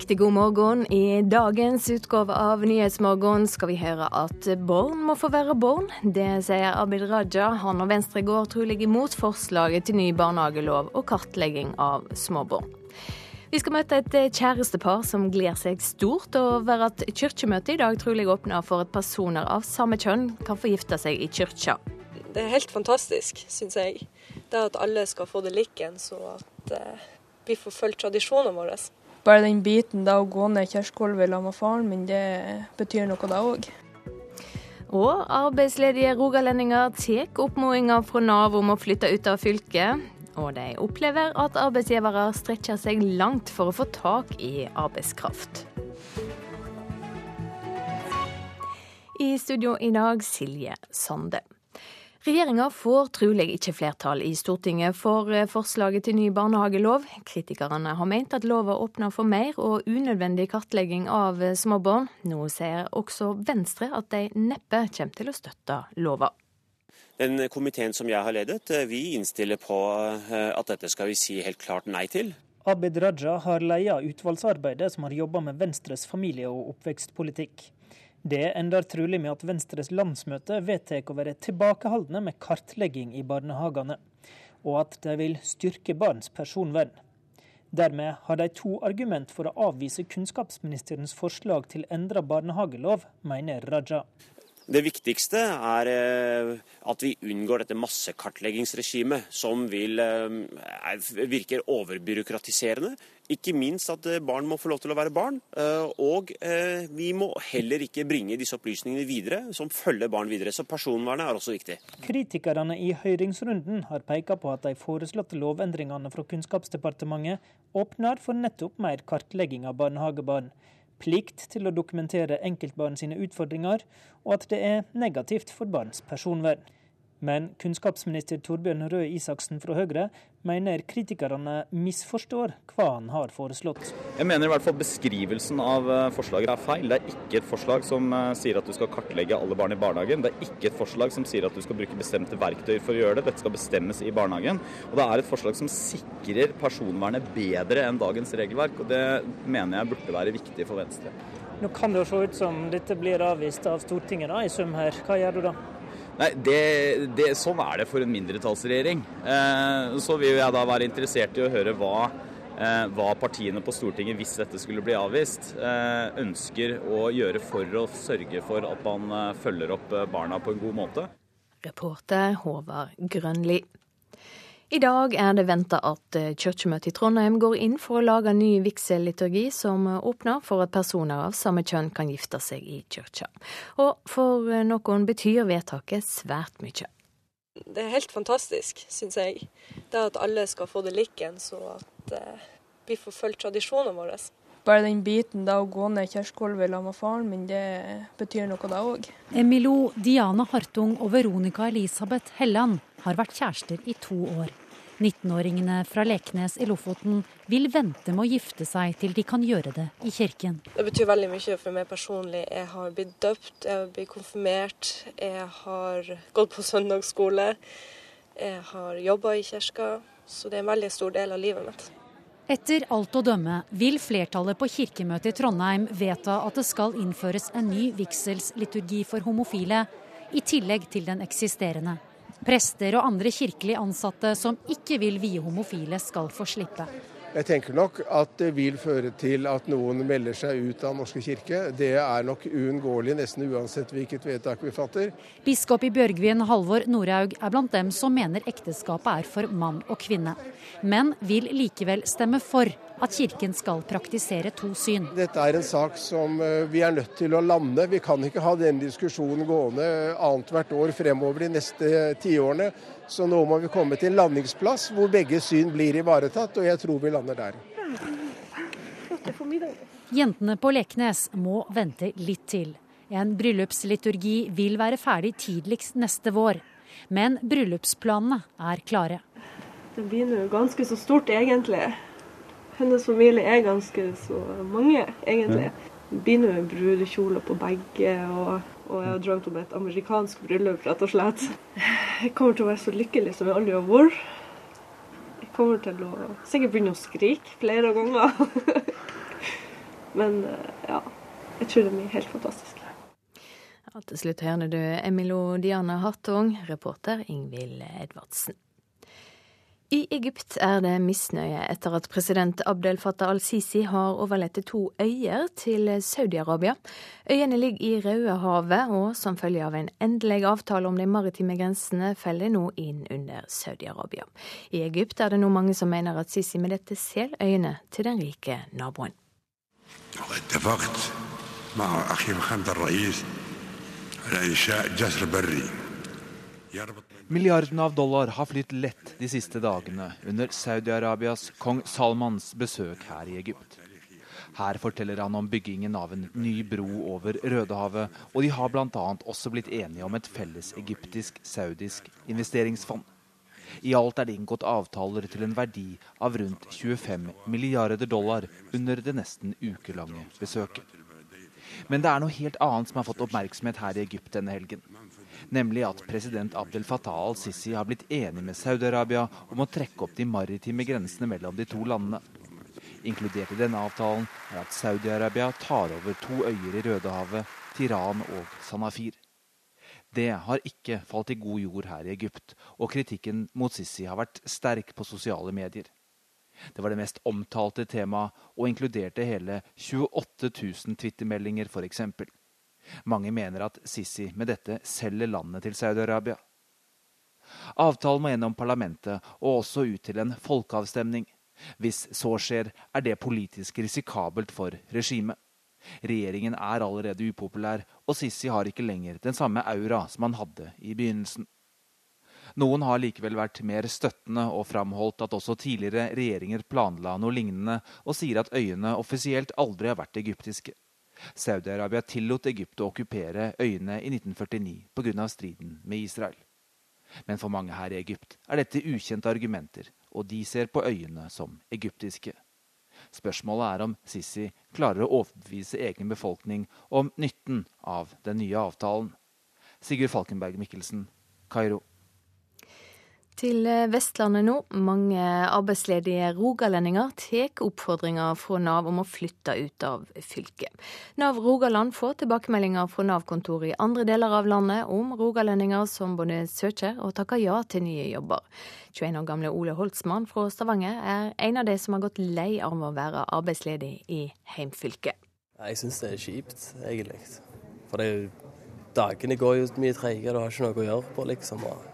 Riktig god morgen. I dagens utgave av Nyhetsmorgen skal vi høre at barn må få være barn. Det sier Abid Raja. Han og Venstre går trolig imot forslaget til ny barnehagelov og kartlegging av småbarn. Vi skal møte et kjærestepar som gleder seg stort over at kirkemøtet i dag trolig åpner for at personer av samme kjønn kan få gifte seg i kirka. Det er helt fantastisk, syns jeg. Det at alle skal få det likens, så at eh, vi får fulgt tradisjonene våre bare den biten da å gå ned kirkegulvet sammen med faren min, det betyr noe da òg. Og arbeidsledige rogalendinger tar oppfordringa fra Nav om å flytte ut av fylket. Og de opplever at arbeidsgivere strekker seg langt for å få tak i arbeidskraft. I studio i dag Silje Sande. Regjeringa får trolig ikke flertall i Stortinget for eh, forslaget til ny barnehagelov. Kritikerne har ment at lova åpner for mer og unødvendig kartlegging av eh, småbarn. Nå sier også Venstre at de neppe kommer til å støtte lova. Den komiteen som jeg har ledet, eh, vi innstiller på at dette skal vi si helt klart nei til. Abid Raja har ledet utvalgsarbeidet som har jobba med Venstres familie- og oppvekstpolitikk. Det ender trolig med at Venstres landsmøte vedtar å være tilbakeholdne med kartlegging i barnehagene, og at de vil styrke barns personvern. Dermed har de to argument for å avvise kunnskapsministerens forslag til endra barnehagelov, mener Raja. Det viktigste er eh, at vi unngår dette massekartleggingsregimet, som vil, eh, virker overbyråkratiserende. Ikke minst at eh, barn må få lov til å være barn. Og vi må heller ikke bringe disse opplysningene videre, som følger barn videre. Så personvernet er også viktig. Kritikerne i høringsrunden har pekt på at de foreslåtte lovendringene fra Kunnskapsdepartementet åpner for nettopp mer kartlegging av barnehagebarn plikt til å dokumentere enkeltbarn sine utfordringer, og at det er negativt for barns personvern. Men kunnskapsminister Torbjørn Røe Isaksen fra Høyre mener kritikerne misforstår hva han har foreslått. Jeg mener i hvert fall beskrivelsen av eh, forslaget er feil. Det er ikke et forslag som eh, sier at du skal kartlegge alle barn i barnehagen. Det er ikke et forslag som sier at du skal bruke bestemte verktøy for å gjøre det. Dette skal bestemmes i barnehagen. Og det er et forslag som sikrer personvernet bedre enn dagens regelverk. Og det mener jeg burde være viktig for Venstre. Nå kan det jo se ut som dette blir avvist av Stortinget da, i sum her. Hva gjør du da? Nei, det, det, Sånn er det for en mindretallsregjering. Eh, så vil jeg da være interessert i å høre hva, eh, hva partiene på Stortinget, hvis dette skulle bli avvist, eh, ønsker å gjøre for å sørge for at man følger opp barna på en god måte. Reporter Håvard Grønli. I dag er det venta at eh, kirkemøtet i Trondheim går inn for å lage ny vigselliturgi som åpner for at personer av samme kjønn kan gifte seg i kirka. Og for eh, noen betyr vedtaket svært mye. Det er helt fantastisk, syns jeg. Det at alle skal få det likens, så at eh, vi får fulgt tradisjonene våre. Bare den biten da å gå ned kirkegulvet sammen med faren min, det betyr noe da òg. Emilo, Diana Hartung og Veronica Elisabeth Helland har vært kjærester i to år. 19-åringene fra Leknes i Lofoten vil vente med å gifte seg til de kan gjøre det i kirken. Det betyr veldig mye for meg personlig. Jeg har blitt døpt, jeg har blitt konfirmert, jeg har gått på søndagsskole, jeg har jobba i kirka. Så det er en veldig stor del av livet mitt. Etter alt å dømme vil flertallet på kirkemøtet i Trondheim vedta at det skal innføres en ny vigselsliturgi for homofile, i tillegg til den eksisterende. Prester og andre kirkelig ansatte som ikke vil vie homofile, skal få slippe. Jeg tenker nok at det vil føre til at noen melder seg ut av Norske kirke. Det er nok uunngåelig nesten uansett hvilket vedtak vi fatter. Biskop i Bjørgvin, Halvor Norhaug, er blant dem som mener ekteskapet er for mann og kvinne, men vil likevel stemme for at Kirken skal praktisere to syn. Dette er en sak som eh, vi er nødt til å lande. Vi kan ikke ha den diskusjonen gående annethvert år fremover de neste tiårene. Så nå må vi komme til en landingsplass hvor begge syn blir ivaretatt, og jeg tror vi lander der. Jentene på Leknes må vente litt til. En bryllupsliturgi vil være ferdig tidligst neste vår. Men bryllupsplanene er klare. Det blir nå ganske så stort, egentlig hennes familie er ganske så mange, egentlig. Det blir nå brudekjoler på begge, og, og, jeg har drømt om et amerikansk bryllup, rett og slett. Jeg kommer til å være så lykkelig som jeg aldri har vært. Jeg kommer til å sikkert begynne å skrike flere ganger. Men eh, ja, jeg tror det blir helt fantastisk. Ja, til slutt hører du Emilo Diana Hartung, reporter Ingvild Edvardsen. I Egypt er det misnøye etter at president Abdel Fattah al-Sisi har overlatt to øyer til Saudi-Arabia. Øyene ligger i Rødehavet, og som følge av en endelig avtale om de maritime grensene faller nå inn under Saudi-Arabia. I Egypt er det nå mange som mener at Sisi med dette selger øyene til den rike naboen. Milliardene av dollar har flytt lett de siste dagene under Saudi-Arabias kong Salmans besøk her i Egypt. Her forteller han om byggingen av en ny bro over Rødehavet, og de har bl.a. også blitt enige om et felles egyptisk-saudisk investeringsfond. I alt er det inngått avtaler til en verdi av rundt 25 milliarder dollar under det nesten ukelange besøket. Men det er noe helt annet som har fått oppmerksomhet her i Egypt denne helgen. Nemlig at president Abdel Fattah al-Sisi har blitt enig med Saudi-Arabia om å trekke opp de maritime grensene mellom de to landene. Inkludert i denne avtalen er at Saudi-Arabia tar over to øyer i Rødehavet, Tiran og Sanafir. Det har ikke falt i god jord her i Egypt, og kritikken mot Sisi har vært sterk på sosiale medier. Det var det mest omtalte temaet, og inkluderte hele 28 000 twittermeldinger f.eks. Mange mener at Sisi med dette selger landet til Saudi-Arabia. Avtalen må gjennom parlamentet og også ut til en folkeavstemning. Hvis så skjer, er det politisk risikabelt for regimet. Regjeringen er allerede upopulær, og Sisi har ikke lenger den samme aura som han hadde i begynnelsen. Noen har likevel vært mer støttende og framholdt at også tidligere regjeringer planla noe lignende, og sier at øyene offisielt aldri har vært egyptiske. Saudi-Arabia tillot Egypt å okkupere øyene i 1949 pga. striden med Israel. Men for mange her i Egypt er dette ukjente argumenter, og de ser på øyene som egyptiske. Spørsmålet er om Sisi klarer å overbevise egen befolkning om nytten av den nye avtalen. Sigurd Falkenberg Mikkelsen, Kairo. Til eh, Vestlandet nå. Mange arbeidsledige rogalendinger tar oppfordringa fra Nav om å flytte ut av fylket. Nav Rogaland får tilbakemeldinger fra Nav-kontoret i andre deler av landet om rogalendinger som både søker og takker ja til nye jobber. 21 år gamle Ole Holtsmann fra Stavanger er en av de som har gått lei av å være arbeidsledig i heimfylket. Jeg syns det er kjipt, egentlig. For det, dagene går jo mye treigere, du har ikke noe å gjøre på, liksom. og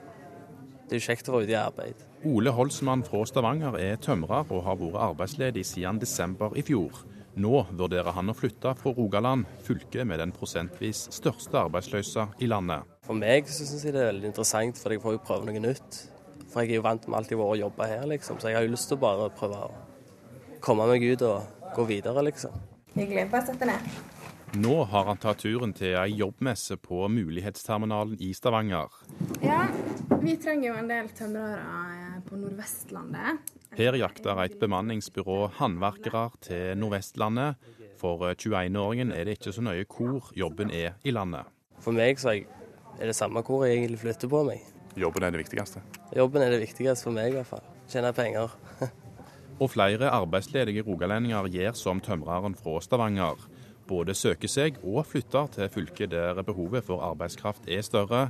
det er kjekt å være ute i arbeid. Ole Holsmann fra Stavanger er tømrer og har vært arbeidsledig siden desember i fjor. Nå vurderer han å flytte fra Rogaland, fylket med den prosentvis største arbeidsløsa i landet. For meg så syns jeg det er veldig interessant, for jeg får jo prøve noe nytt. For jeg er jo vant med alltid å jobbe her, liksom. Så jeg har jo lyst til å bare prøve å komme meg ut og gå videre, liksom. Hyggelig. Bare sett deg ned. Nå har han tatt turen til ei jobbmesse på Mulighetsterminalen i Stavanger. Ja, vi trenger jo en del tømrere eh, på Nordvestlandet. Her jakter et bemanningsbyrå håndverkere til Nordvestlandet. For 21-åringen er det ikke så nøye hvor jobben er i landet. For meg så er det samme hvor jeg egentlig flytter på meg. Jobben er det viktigste? Jobben er det viktigste for meg i hvert fall. Tjene penger. Og flere arbeidsledige rogalendinger gjør som tømreren fra Stavanger. Både søker seg og flytter til fylket der behovet for arbeidskraft er større.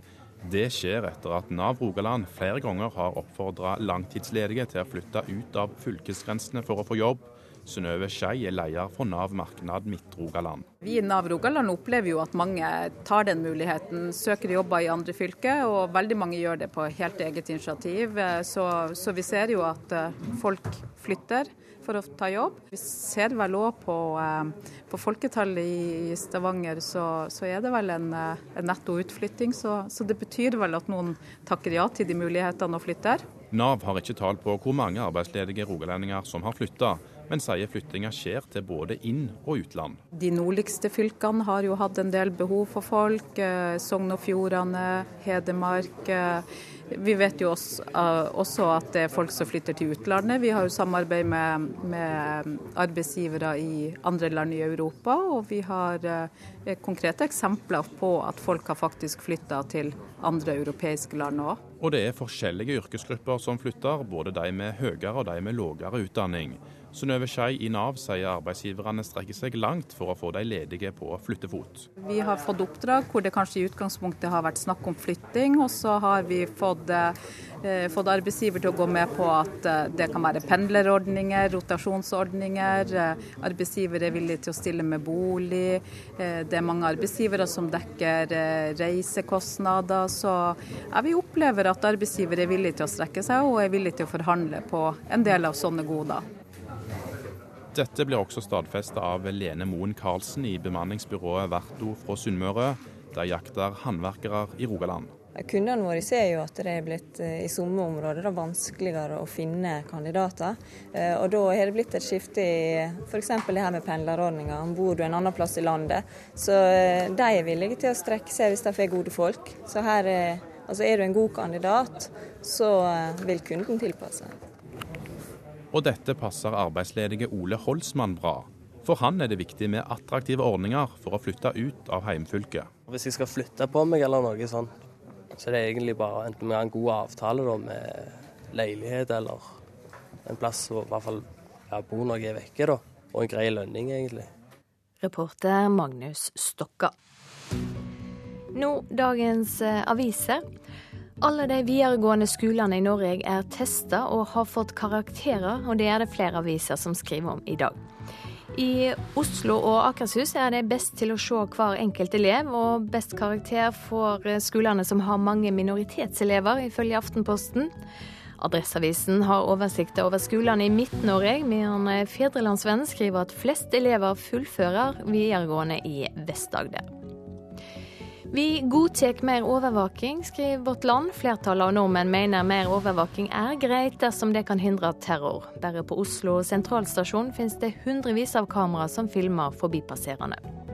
Det skjer etter at Nav Rogaland flere ganger har oppfordra langtidsledige til å flytte ut av fylkesgrensene for å få jobb. Synnøve Skei er leder for Nav Marknad Midt-Rogaland. Vi i Nav Rogaland opplever jo at mange tar den muligheten, søker jobber i andre fylker, og veldig mange gjør det på helt eget initiativ. Så, så vi ser jo at eh, folk flytter for å ta jobb. Vi ser vel òg på, eh, på, folketallet i Stavanger, så, så er det vel en, eh, en netto utflytting. Så, så, det betyr vel at noen takker ja til de mulighetene og flytter. Nav har ikke tall på hvor mange arbeidsledige rogalendinger som har flytta men sier flyttinga skjer til både inn- og utland. De nordligste fylkene har jo hatt en del behov for folk. Eh, Sogn og Fjordane, Hedmark. Vi vet jo også, uh, at det er folk som flytter til utlandet. Vi har jo samarbeid med, med arbeidsgivere i andre land i Europa, og vi har uh, konkrete eksempler på at folk har faktisk flytta til andre europeiske land òg. Og det er forskjellige yrkesgrupper som flytter, både de med høyere og de med lavere utdanning. Synnøve Skei i Nav sier arbeidsgiverne strekker seg langt for å få de ledige på flyttefot. Vi har fått oppdrag hvor det kanskje i utgangspunktet har vært snakk om flytting, og så har vi fått, eh, fått arbeidsgiver til å gå med på at eh, det kan være pendlerordninger, rotasjonsordninger. Eh, arbeidsgiver er villig til å stille med bolig. Eh, det er mange arbeidsgivere som dekker eh, reisekostnader. Så ja, vi opplever at arbeidsgiver er villig til å strekke seg og er villig til å forhandle på en del av sånne goder. Dette blir også stadfesta av Lene Moen Karlsen i bemanningsbyrået Verto fra Sunnmøre. De jakter håndverkere i Rogaland. Kundene våre ser jo at det er blitt eh, i somme områder vanskeligere å finne kandidater. Eh, og Da har det blitt et skifte i f.eks. det her med pendlerordninga. Bor du en annen plass i landet, så eh, de er villige til å strekke seg hvis de får gode folk. Så her, altså Er du en god kandidat, så vil kunden tilpasse. Og dette passer arbeidsledige Ole Holsmann bra. For han er det viktig med attraktive ordninger for å flytte ut av heimfylket. Hvis jeg skal flytte på meg eller noe sånt, så det er egentlig bare enten vi har en god avtale da, med leilighet eller en plass hvor i hvert fall ja, bo når jeg er vekke, da. Og en grei lønning, egentlig. Reporter Magnus Stokka. Nå dagens eh, aviser. Alle de videregående skolene i Norge er testa og har fått karakterer, og det er det flere aviser som skriver om i dag. I Oslo og Akershus er det best til å se hver enkelt elev, og best karakter får skolene som har mange minoritetselever, ifølge Aftenposten. Adresseavisen har oversikt over skolene i Midt-Norge, mens Fedrelandsvennen skriver at flest elever fullfører videregående i Vest-Agder. Vi godtar mer overvåking, skriver Vårt Land. Flertallet av nordmenn mener mer overvåking er greit dersom det kan hindre terror. Bare på Oslo sentralstasjon finnes det hundrevis av kamera som filmer forbipasserende.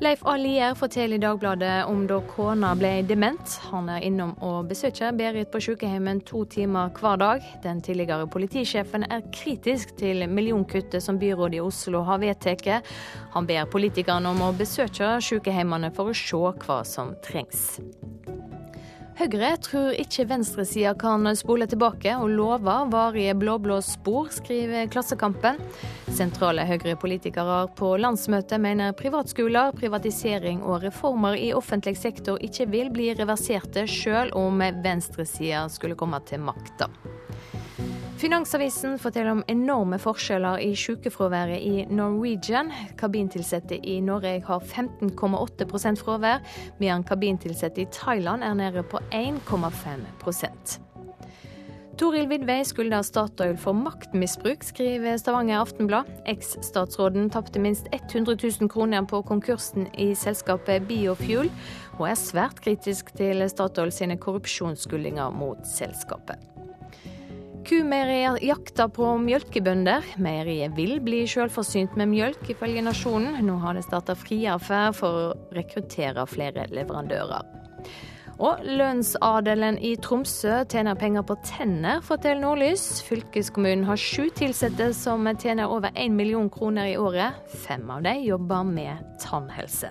Leif A. Lier forteller i Dagbladet om da kona ble dement. Han er innom og besøker Berit på sykehjemmet to timer hver dag. Den tidligere politisjefen er kritisk til millionkuttet som byrådet i Oslo har vedtatt. Han ber politikerne om å besøke sykehjemmene for å se hva som trengs. Høyre tror ikke venstresida kan spole tilbake og lover varige blå-blå spor, skriver Klassekampen. Sentrale Høyre-politikere på landsmøtet mener privatskoler, privatisering og reformer i offentlig sektor ikke vil bli reverserte, sjøl om venstresida skulle komme til makta. Finansavisen forteller om enorme forskjeller i sykefraværet i Norwegian. Kabintilsatte i Norge har 15,8% fravær, mens kabintilsatte i Thailand er nede på 1,5% Toril Vidvei skylder Statoil for maktmisbruk, skriver Stavanger Aftenblad. Eks-statsråden tapte minst 100 000 kroner på konkursen i selskapet Biofuel, og er svært kritisk til Statoil sine korrupsjonsskuldinger mot selskapet. Kumeieriet jakter på mjølkebønder. Meieriet vil bli selvforsynt med mjølk, ifølge Nasjonen. Nå har det starta friaffær for å rekruttere flere leverandører. Og lønnsadelen i Tromsø tjener penger på tenner, forteller Nordlys. Fylkeskommunen har sju ansatte som tjener over én million kroner i året. Fem av dem jobber med tannhelse.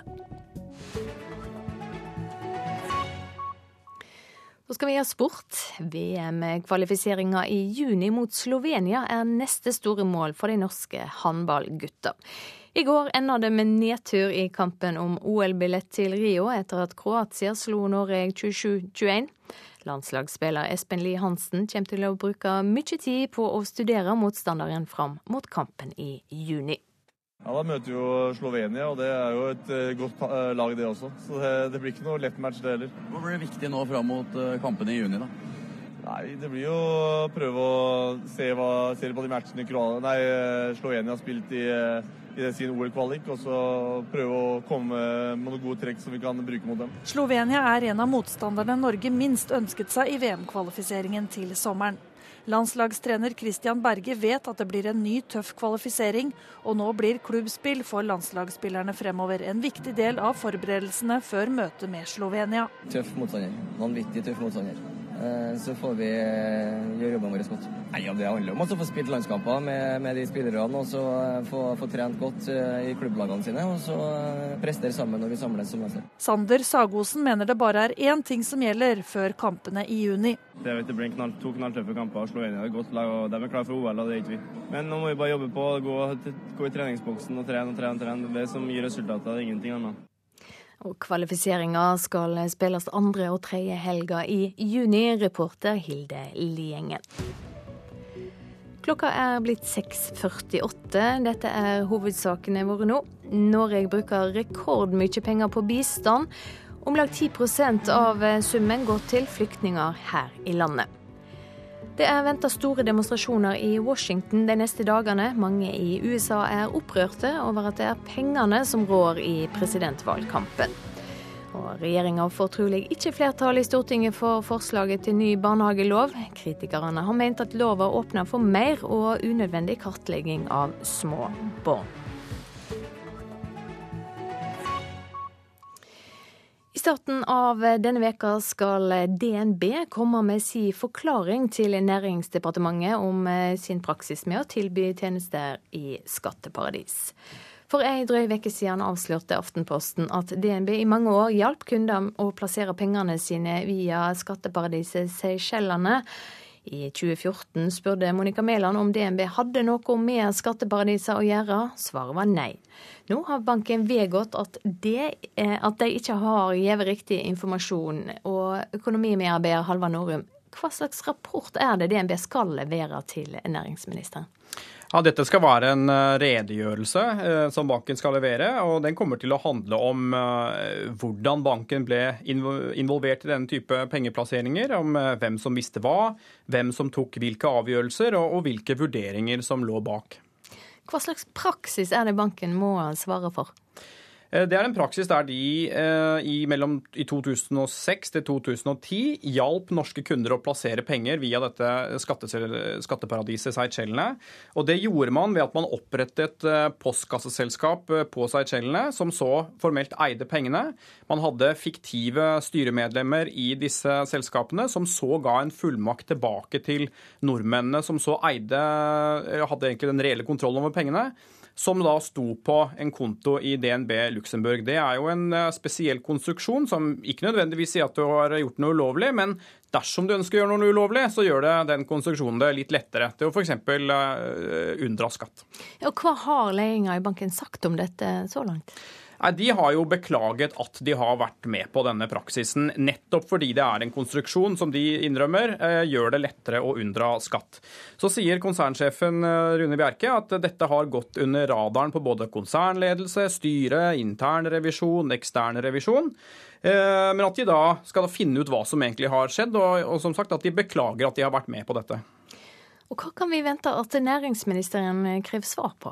Så skal vi gjøre sport. VM-kvalifiseringa i juni mot Slovenia er neste store mål for de norske håndballgutta. I går enda det med nedtur i kampen om OL-billett til Rio etter at Kroatia slo Norge 27-21. Landslagsspiller Espen Lie Hansen kommer til å bruke mye tid på å studere motstanderen fram mot kampen i juni. Ja, Da møter vi jo Slovenia, og det er jo et eh, godt eh, lag, det også. Så det, det blir ikke noe lett match, det heller. Hva blir viktig nå fram mot eh, kampene i juni, da? Nei, Det blir jo å prøve å se, hva, se på de matchene nei, Slovenia har spilt i, i sin OL-kvalik, og så prøve å komme med noen gode trekk som vi kan bruke mot dem. Slovenia er en av motstanderne Norge minst ønsket seg i VM-kvalifiseringen til sommeren. Landslagstrener Christian Berge vet at det blir en ny, tøff kvalifisering, og nå blir klubbspill for landslagsspillerne fremover en viktig del av forberedelsene før møtet med Slovenia. Tøff motstander. Vanvittig tøff motstander. Eh, så får vi eh, gjøre jobben vår godt. Nei, ja, Det handler om å få spilt landskamper med, med, de spillerne og så eh, få, få, trent godt i klubblagene sine. Og så prestere sammen når vi samles som landslag. Sander Sagosen mener det bare er én ting som gjelder før kampene i juni. Det, det blir knall, to knalltøffe kamper. Slovenia er et godt lag, og de er klare for OL, og det er ikke vi. Men nå må vi bare jobbe på, gå, gå i treningsboksen og trene og trene. og trene. Det som gir resultater, er ingenting annet. Og Kvalifiseringa skal spilles andre og tredje helga i juni, reporter Hilde Liengen. Klokka er blitt 6.48. Dette er hovedsakene våre nå. Norge bruker rekordmye penger på bistand. Om lag 10% av summen går til flyktninger her i landet. Det er venta store demonstrasjoner i Washington de neste dagene. Mange i USA er opprørte over at det er pengene som rår i presidentvalgkampen. Og Regjeringa får trolig ikke flertall i Stortinget for forslaget til ny barnehagelov. Kritikerne har ment at lova åpner for mer og unødvendig kartlegging av små barn. I starten av denne veka skal DNB komme med sin forklaring til Næringsdepartementet om eh, sin praksis med å tilby tjenester i skatteparadis. For ei drøy uke siden avslørte Aftenposten at DNB i mange år hjalp kunder å plassere pengene sine via skatteparadiset Seychellene. I 2014 spurte Monica Mæland om DNB hadde noe med skatteparadiser å gjøre. Svaret var nei. Nå har banken vedgått at, at de ikke har gitt riktig informasjon. Og økonomimedarbeider Halvard Norum, hva slags rapport er det DNB skal levere til næringsministeren? Ja, Dette skal være en eh, redegjørelse eh, som banken skal levere. og Den kommer til å handle om eh, hvordan banken ble involvert i denne type pengeplasseringer. Om hvem som visste hva, hvem som tok hvilke avgjørelser og, hvilke vurderinger som lå bak. Hva slags praksis er det banken må svare for? Eh, det er en praksis der de eh, i, mellom, i 2006 til 2010 hjalp norske kunder å plassere penger via dette skatteparadiset Seychellene. Og det gjorde man ved at man opprettet eh, postkasseselskap på Seychellene, som så formelt eide pengene. Man hadde fiktive styremedlemmer i disse selskapene, som så ga en fullmakt tilbake til nordmennene, som så eide, hadde egentlig den reelle kontrollen over pengene som da sto på en konto i DNB Luxembourg. Det er jo en eh, spesiell konstruksjon som ikke nødvendigvis sier at du har gjort noe ulovlig, men dersom du ønsker å gjøre noe ulovlig, så gjør det den konstruksjonen det litt lettere til å f.eks. Uh, unndra skatt. Og hva har ledelsen i banken sagt om dette så langt? Nei, De har jo beklaget at de har vært med på denne praksisen, nettopp fordi det er en konstruksjon som de innrømmer eh, gjør det lettere å unndra skatt. Så sier konsernsjefen eh, Rune Bjerke at dette har gått under radaren på både konsernledelse, styre, intern revisjon, ekstern revisjon. Eh, men at de da skal finne ut hva som egentlig har skjedd, og, som sagt at de beklager at de har vært med på dette. Og Hva kan vi vente at næringsministeren krever svar på?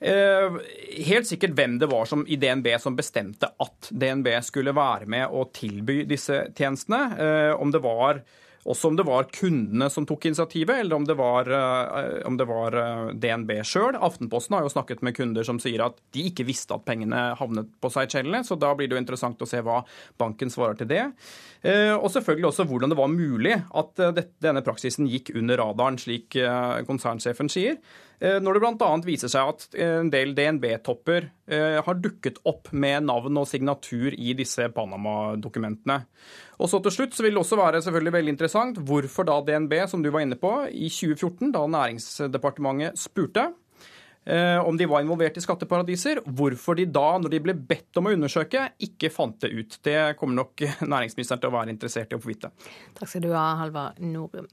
Eh, helt sikkert hvem det var som, i DNB som bestemte at DNB skulle være med og tilby disse tjenestene. Eh, om det var også om det var kundene som tok initiativet, eller om det var, eh, om det var DNB sjøl. Aftenposten har jo snakket med kunder som sier at de ikke visste at pengene havnet på Seychellene, så da blir det jo interessant å se hva banken svarer til det. Og selvfølgelig også hvordan det var mulig at denne praksisen gikk under radaren, slik konsernsjefen sier. Eh, når det bl.a. viser seg at eh, en del DNB-topper eh, har dukket opp med navn og signatur i disse Panama-dokumentene. Og så til slutt så vil det også være selvfølgelig veldig interessant hvorfor da DNB, som du var inne på, i 2014, da Næringsdepartementet spurte om de var involvert i skatteparadiser, hvorfor de da, når de ble bedt om å undersøke, ikke fant det ut. Det kommer nok næringsministeren til å være interessert i å få vite. Takk skal du ha, Halvard Norum.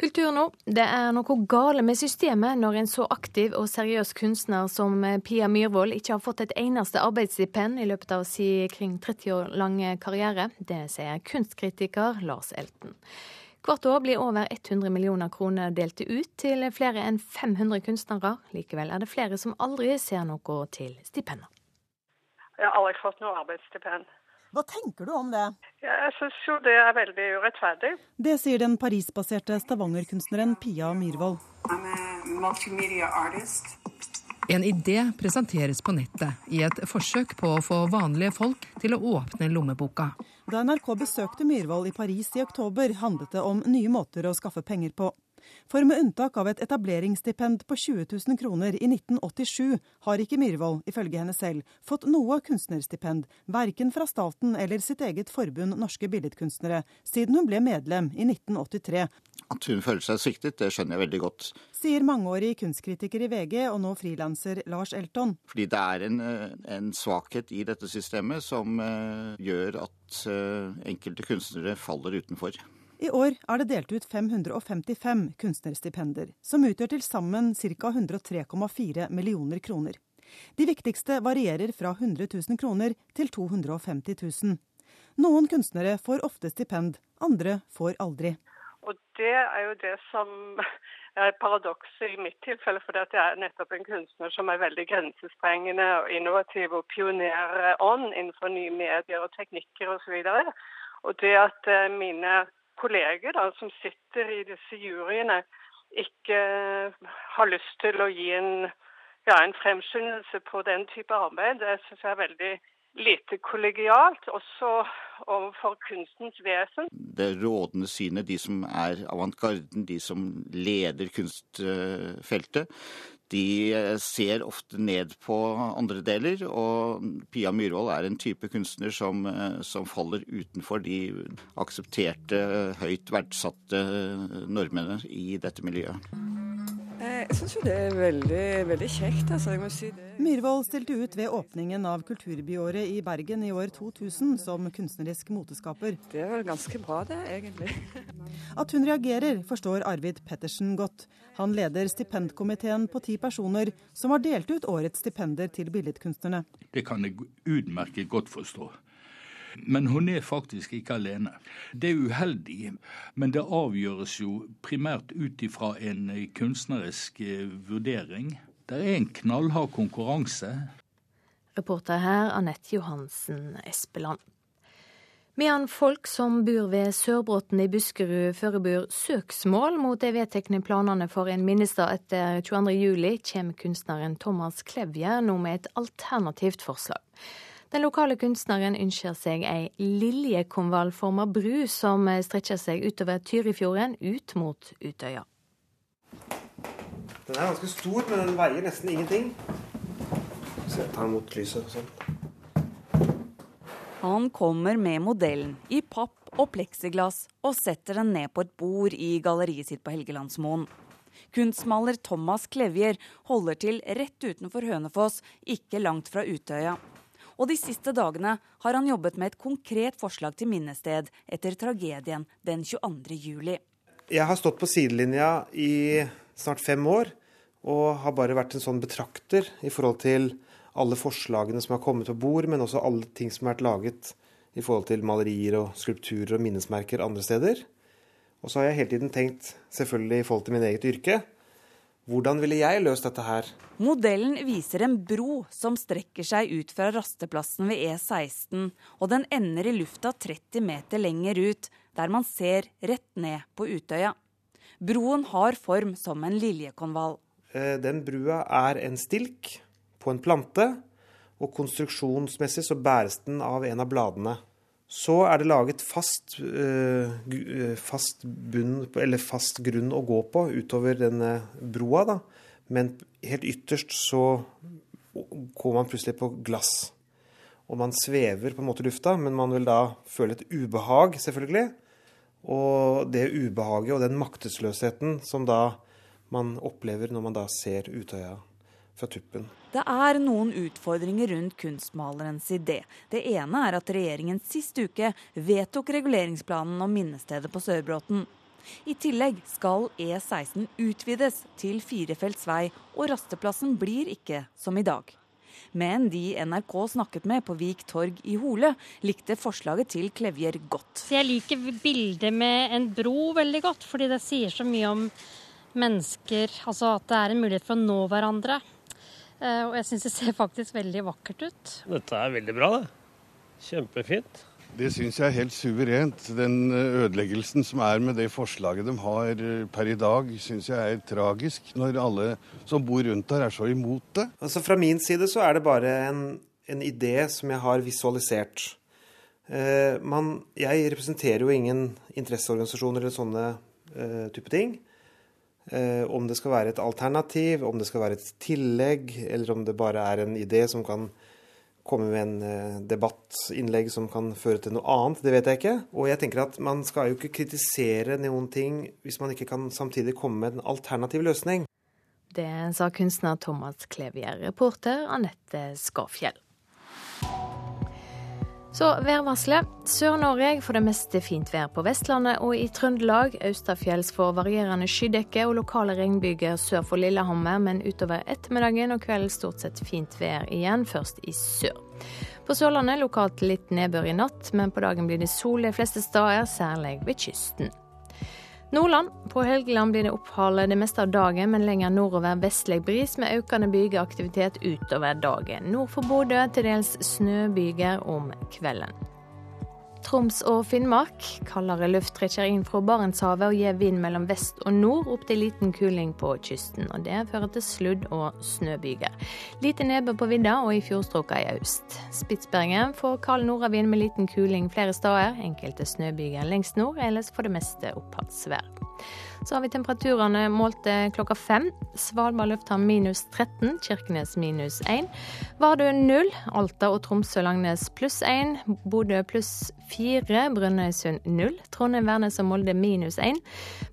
Kultur nå. Det er noe gale med systemet når en så aktiv og seriøs kunstner som Pia Myhrvold ikke har fått et eneste arbeidsstipend i løpet av sin kring 30 år lange karriere. Det sier kunstkritiker Lars Elten. Hvert år blir over 100 millioner kroner delt ut til flere enn 500 kunstnere. Likevel er det flere som aldri ser noe til stipender. Jeg har aldri fått noe arbeidsstipend. Hva tenker du om det? Jeg syns jo det er veldig urettferdig. Det sier den Paris-baserte Stavanger-kunstneren Pia Myhrvold. En idé presenteres på nettet i et forsøk på å få vanlige folk til å åpne lommeboka. Da NRK besøkte Myhrvold i Paris i oktober, handlet det om nye måter å skaffe penger på. For med unntak av et etableringsstipend på 20 000 kroner i 1987, har ikke Myhrvold, ifølge henne selv, fått noe kunstnerstipend, verken fra staten eller sitt eget forbund Norske Billedkunstnere, siden hun ble medlem i 1983. At hun føler seg sviktet, det skjønner jeg veldig godt. Sier mangeårig kunstkritiker i VG og nå frilanser Lars Elton. Fordi det er en, en svakhet i dette systemet som uh, gjør at uh, enkelte kunstnere faller utenfor. I år er det delt ut 555 kunstnerstipender, som utgjør til sammen ca. 103,4 millioner kroner. De viktigste varierer fra 100 000 kroner til 250 000. Noen kunstnere får ofte stipend, andre får aldri. Og det er jo det som er paradokset i mitt tilfelle, for jeg er nettopp en kunstner som er veldig grensesprengende og innovativ og pionerånd innenfor nye medier og teknikker osv. Og, så og det at mine kolleger da, som sitter i disse juryene, ikke har lyst til å gi en, ja, en fremskyndelse på den type arbeid, det syns jeg er veldig lite kollegialt, også overfor kunstens vesen. Det rådende synet, de som er avantgarden, de som leder kunstfeltet, de ser ofte ned på andre deler. Og Pia Myhrvold er en type kunstner som, som faller utenfor de aksepterte, høyt verdsatte normene i dette miljøet. Jeg syns jo det er veldig, veldig kjekt. altså, jeg må si det. Myhrvold stilte ut ved åpningen av Kulturbyåret i Bergen i år 2000 som kunstnerisk moteskaper. Det var ganske bra, det, egentlig. At hun reagerer, forstår Arvid Pettersen godt. Han leder stipendkomiteen på ti personer som har delt ut årets stipender til billedkunstnerne. Det kan jeg utmerket godt forstå. Men hun er faktisk ikke alene. Det er uheldig, men det avgjøres jo primært ut ifra en kunstnerisk vurdering. Det er en knallhard konkurranse. Reporter her Anette Johansen Espeland. Medan folk som bor ved Sørbråten i Buskerud forbereder søksmål mot de vedtekne planene for en minnestad etter 22.07, kommer kunstneren Thomas Klevje nå med et alternativt forslag. Den lokale kunstneren ønsker seg ei liljekonvallforma bru som strekker seg utover Tyrifjorden ut mot Utøya. Den er ganske stor, men den veier nesten ingenting. Så jeg tar den mot lyset sånn. Han kommer med modellen i papp og pleksiglass og setter den ned på et bord i galleriet sitt på Helgelandsmoen. Kunstmaler Thomas Klevjer holder til rett utenfor Hønefoss, ikke langt fra Utøya. Og de siste dagene har han jobbet med et konkret forslag til minnested etter tragedien den 22. juli. Jeg har stått på sidelinja i snart fem år og har bare vært en sånn betrakter i forhold til alle forslagene som har kommet på bord, men også alle ting som har vært laget i forhold til malerier og skulpturer og minnesmerker andre steder. Og så har jeg hele tiden tenkt, selvfølgelig i forhold til min eget yrke, hvordan ville jeg løst dette her? Modellen viser en bro som strekker seg ut fra rasteplassen ved E16, og den ender i lufta 30 meter lenger ut, der man ser rett ned på Utøya. Broen har form som en liljekonvall. Den brua er en stilk på en plante, og konstruksjonsmessig så bæres den av en av bladene. Så er det laget fast, uh, fast, bunn, fast grunn å gå på utover denne broa. Da. Men helt ytterst så går man plutselig på glass. Og man svever på en måte i lufta, men man vil da føle et ubehag, selvfølgelig. Og det ubehaget og den maktesløsheten som da man opplever når man da ser Utøya fra tuppen. Det er noen utfordringer rundt kunstmalerens idé. Det ene er at regjeringen sist uke vedtok reguleringsplanen om minnestedet på Sørbråten. I tillegg skal E16 utvides til firefelts vei, og rasteplassen blir ikke som i dag. Men de NRK snakket med på Vik torg i Hole, likte forslaget til Klevjer godt. Jeg liker bildet med en bro veldig godt, fordi det sier så mye om mennesker. Altså at det er en mulighet for å nå hverandre. Og jeg syns det ser faktisk veldig vakkert ut. Dette er veldig bra, det. Kjempefint. Det syns jeg er helt suverent. Den ødeleggelsen som er med det forslaget de har eh, per i dag, syns jeg er tragisk. Når alle som bor rundt her er så imot det. Altså Fra min side så er det bare en, en idé som jeg har visualisert. Eh, man, jeg representerer jo ingen interesseorganisasjoner eller sånne eh, type ting. Eh, om det skal være et alternativ, om det skal være et tillegg, eller om det bare er en idé som kan komme med en eh, debattinnlegg som kan føre til noe annet. Det vet jeg ikke. Og jeg tenker at man skal jo ikke kritisere noen ting hvis man ikke kan samtidig komme med en alternativ løsning. Det sa kunstner Thomas Klevier, reporter Anette Skafjell. Så værvarselet. Sør-Norge får det meste fint vær på Vestlandet og i Trøndelag. Austafjells får varierende skydekke og lokale regnbyger sør for Lillehammer, men utover ettermiddagen og kvelden stort sett fint vær igjen, først i sør. På Sørlandet lokalt litt nedbør i natt, men på dagen blir det sol de fleste steder, særlig ved kysten. Nordland. På Helgeland blir det opphold det meste av dagen, men lenger nordover vestlig bris med økende bygeaktivitet utover dagen. Nord for Bodø til dels snøbyger om kvelden. Troms og Finnmark. Kaldere luft trekker inn fra Barentshavet og gir vind mellom vest og nord, opp til liten kuling på kysten. og Det fører til sludd- og snøbyger. Lite nedbør på vidda og i fjordstrøkene i øst. Spitsbergen får kald nordavind med liten kuling flere steder. Enkelte snøbyger lengst nord, ellers for det meste oppholdsvær. Så har vi temperaturene målte klokka fem. Svalbard lufthavn minus 13, Kirkenes minus 1. Vardø 0, Alta og Tromsø-Langnes pluss 1. Bodø pluss 4, Brønnøysund 0. Trondheim-Værnes og Molde minus 1.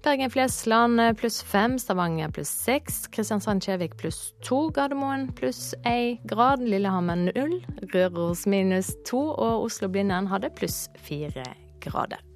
Bergen-Flesland pluss 5, Stavanger pluss 6. Kristiansand-Kjevik pluss 2, Gardermoen pluss 1 grad. Lillehammer 0, Røros minus 2 og Oslo-Blindern hadde pluss 4 grader.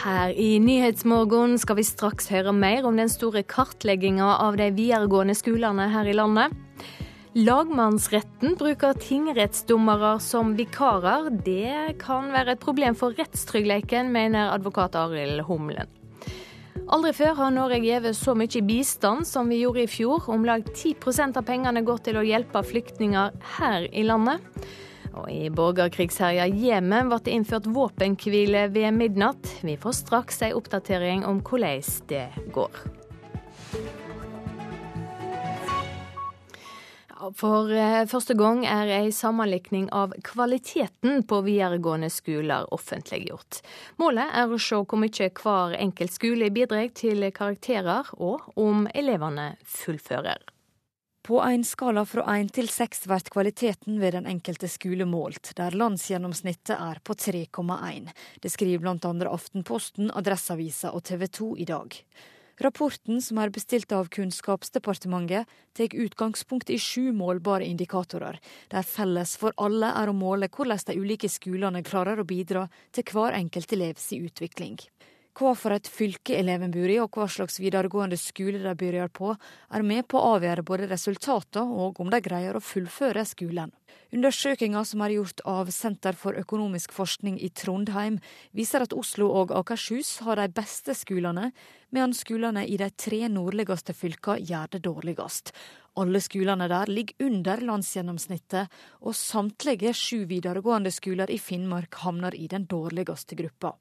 Her i Nyhetsmorgen skal vi straks høre mer om den store kartlegginga av de videregående skolene her i landet. Lagmannsretten bruker tingrettsdommere som vikarer. Det kan være et problem for rettstryggheten, mener advokat Arild Humlen. Aldri før har Norge gitt så mye bistand som vi gjorde i fjor. Om lag 10% av pengene går til å hjelpe flyktninger her i landet. Og I borgerkrigsherja Jemen ble det innført våpenhvile ved midnatt. Vi får straks en oppdatering om hvordan det går. For eh, første gang er ei sammenlikning av kvaliteten på videregående skoler offentliggjort. Målet er å se hvor mye hver enkelt skole bidrar til karakterer, og om elevene fullfører. På en skala fra én til seks blir kvaliteten ved den enkelte skole målt, der landsgjennomsnittet er på 3,1. Det skriver bl.a. Aftenposten, Adresseavisa og TV 2 i dag. Rapporten, som er bestilt av Kunnskapsdepartementet, tar utgangspunkt i sju målbare indikatorer, der felles for alle er å måle hvordan de ulike skolene klarer å bidra til hver enkelt elevs utvikling. Hva for et fylke eleven bor i, og hva slags videregående skole de begynner på, er med på å avgjøre både resultatene og om de greier å fullføre skolen. Undersøkelser som er gjort av Senter for økonomisk forskning i Trondheim, viser at Oslo og Akershus har de beste skolene, mens skolene i de tre nordligste fylkene gjør det dårligst. Alle skolene der ligger under landsgjennomsnittet, og samtlige sju videregående skoler i Finnmark havner i den dårligste gruppa.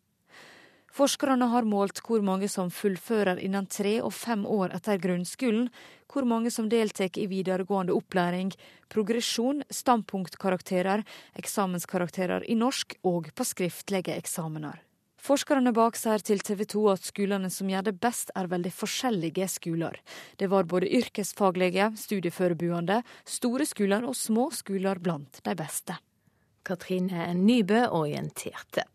Forskerne har målt hvor mange som fullfører innen tre og fem år etter grunnskolen, hvor mange som deltar i videregående opplæring, progresjon, standpunktkarakterer, eksamenskarakterer i norsk og på skriftlige eksamener. Forskerne bak sier til TV 2 at skolene som gjør det best, er veldig forskjellige skoler. Det var både yrkesfaglige, studieforberedende, store skoler og små skoler blant de beste. Katrine Nybø orienterte.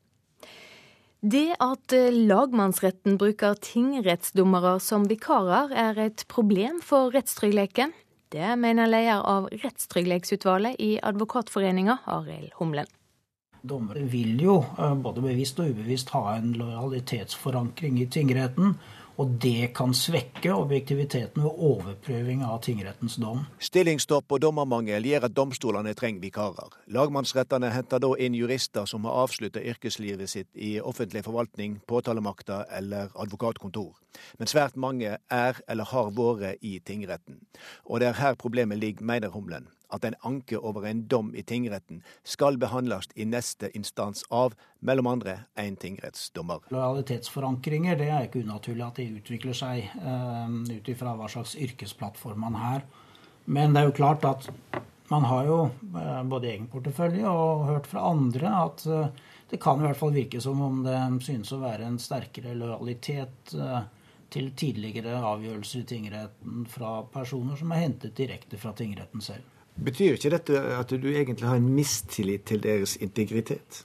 Det at eh, lagmannsretten bruker tingrettsdommere som vikarer, er et problem for rettstryggheten. Det mener leder av Rettstrygghetsutvalget i Advokatforeninga, Arild Humlen. Dommere vil jo både bevisst og ubevisst ha en lojalitetsforankring i tingretten. Og det kan svekke objektiviteten ved overprøving av tingrettens dom. Stillingsstopp og dommermangel gjør at domstolene trenger vikarer. Lagmannsrettene henter da inn jurister som har avslutta yrkeslivet sitt i offentlig forvaltning, påtalemakta eller advokatkontor. Men svært mange er eller har vært i tingretten. Og det er her problemet ligger, mener Humlen at en anke over en dom i tingretten skal behandles i neste instans av mellom andre en tingrettsdommer. Lojalitetsforankringer det er ikke unaturlig at de utvikler seg uh, ut ifra hva slags yrkesplattform man har. Men det er jo klart at man har jo uh, både egen portefølje og hørt fra andre at uh, det kan i hvert fall virke som om det synes å være en sterkere lojalitet til tidligere avgjørelser i tingretten fra personer som er hentet direkte fra tingretten selv. Betyr ikke dette at du egentlig har en mistillit til deres integritet?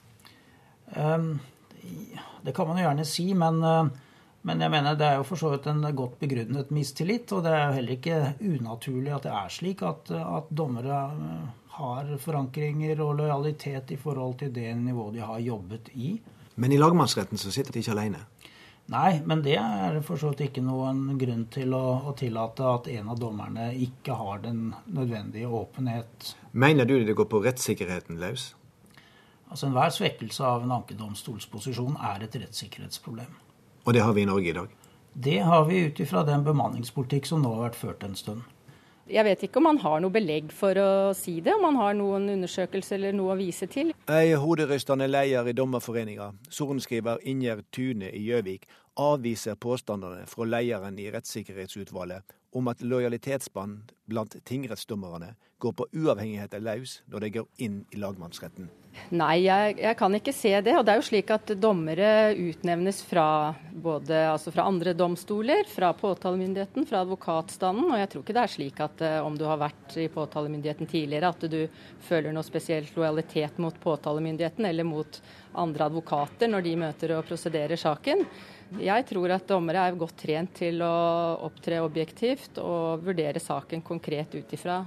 Um, det kan man jo gjerne si, men, uh, men, jeg mener det er jo for så vidt en godt begrunnet mistillit. Og det er jo heller ikke unaturlig at det er slik at, at dommere uh, har forankringer og lojalitet i forhold til det nivået de har jobbet i. Men i lagmannsretten så sitter de ikke alene? Nei, men det er for så vidt ikke noen grunn til å, å, tillate at en av dommerne ikke har den nødvendige åpenhet. Mener du det går på rettssikkerheten løs? Altså Enhver svekkelse av en ankedomstolsposisjon er et rettssikkerhetsproblem. Og det har vi i Norge i dag? Det har vi ut ifra den bemanningspolitikk som nå har vært ført en stund. Jeg vet ikke om man har noe belegg for å si det, om man har noen undersøkelse eller noe å vise til. Ei hoderystende leder i Dommerforeninga, sorenskriver Ingjerd Tune i Gjøvik, avviser påstandene fra lederen i rettssikkerhetsutvalget om at lojalitetsbånd blant tingrettsdommerne går på uavhengigheter løs når de går inn i lagmannsretten. Nei, jeg, jeg, kan ikke se det. Og det er jo slik at dommere utnevnes fra både altså fra andre domstoler, fra påtalemyndigheten, fra advokatstanden. Og jeg tror ikke det er slik at uh, om du har vært i påtalemyndigheten tidligere, at du føler noe spesielt lojalitet mot påtalemyndigheten eller mot andre advokater når de møter og prosederer saken. Jeg tror at dommere er godt trent til å opptre objektivt og vurdere saken konkret ut ifra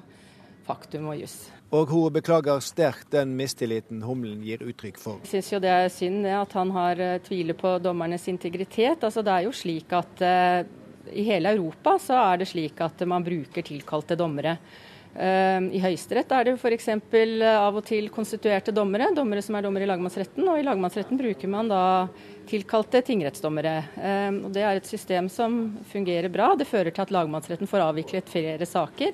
faktum og juss. Og hun beklager sterkt den mistilliten Humlen gir uttrykk for. Jeg syns jo det er synd at han har eh, tviler på dommernes integritet. Altså Det er jo slik at uh, i hele Europa så er det slik at man bruker tilkalte dommere. Ehm, I Høyesterett er det f.eks. Eh, av og til konstituerte dommere, dommere som er dommere i lagmannsretten. Og i lagmannsretten bruker man da tilkalte tingrettsdommere. Ehm, og Det er et system som fungerer bra. Det fører til at lagmannsretten får avviklet flere saker.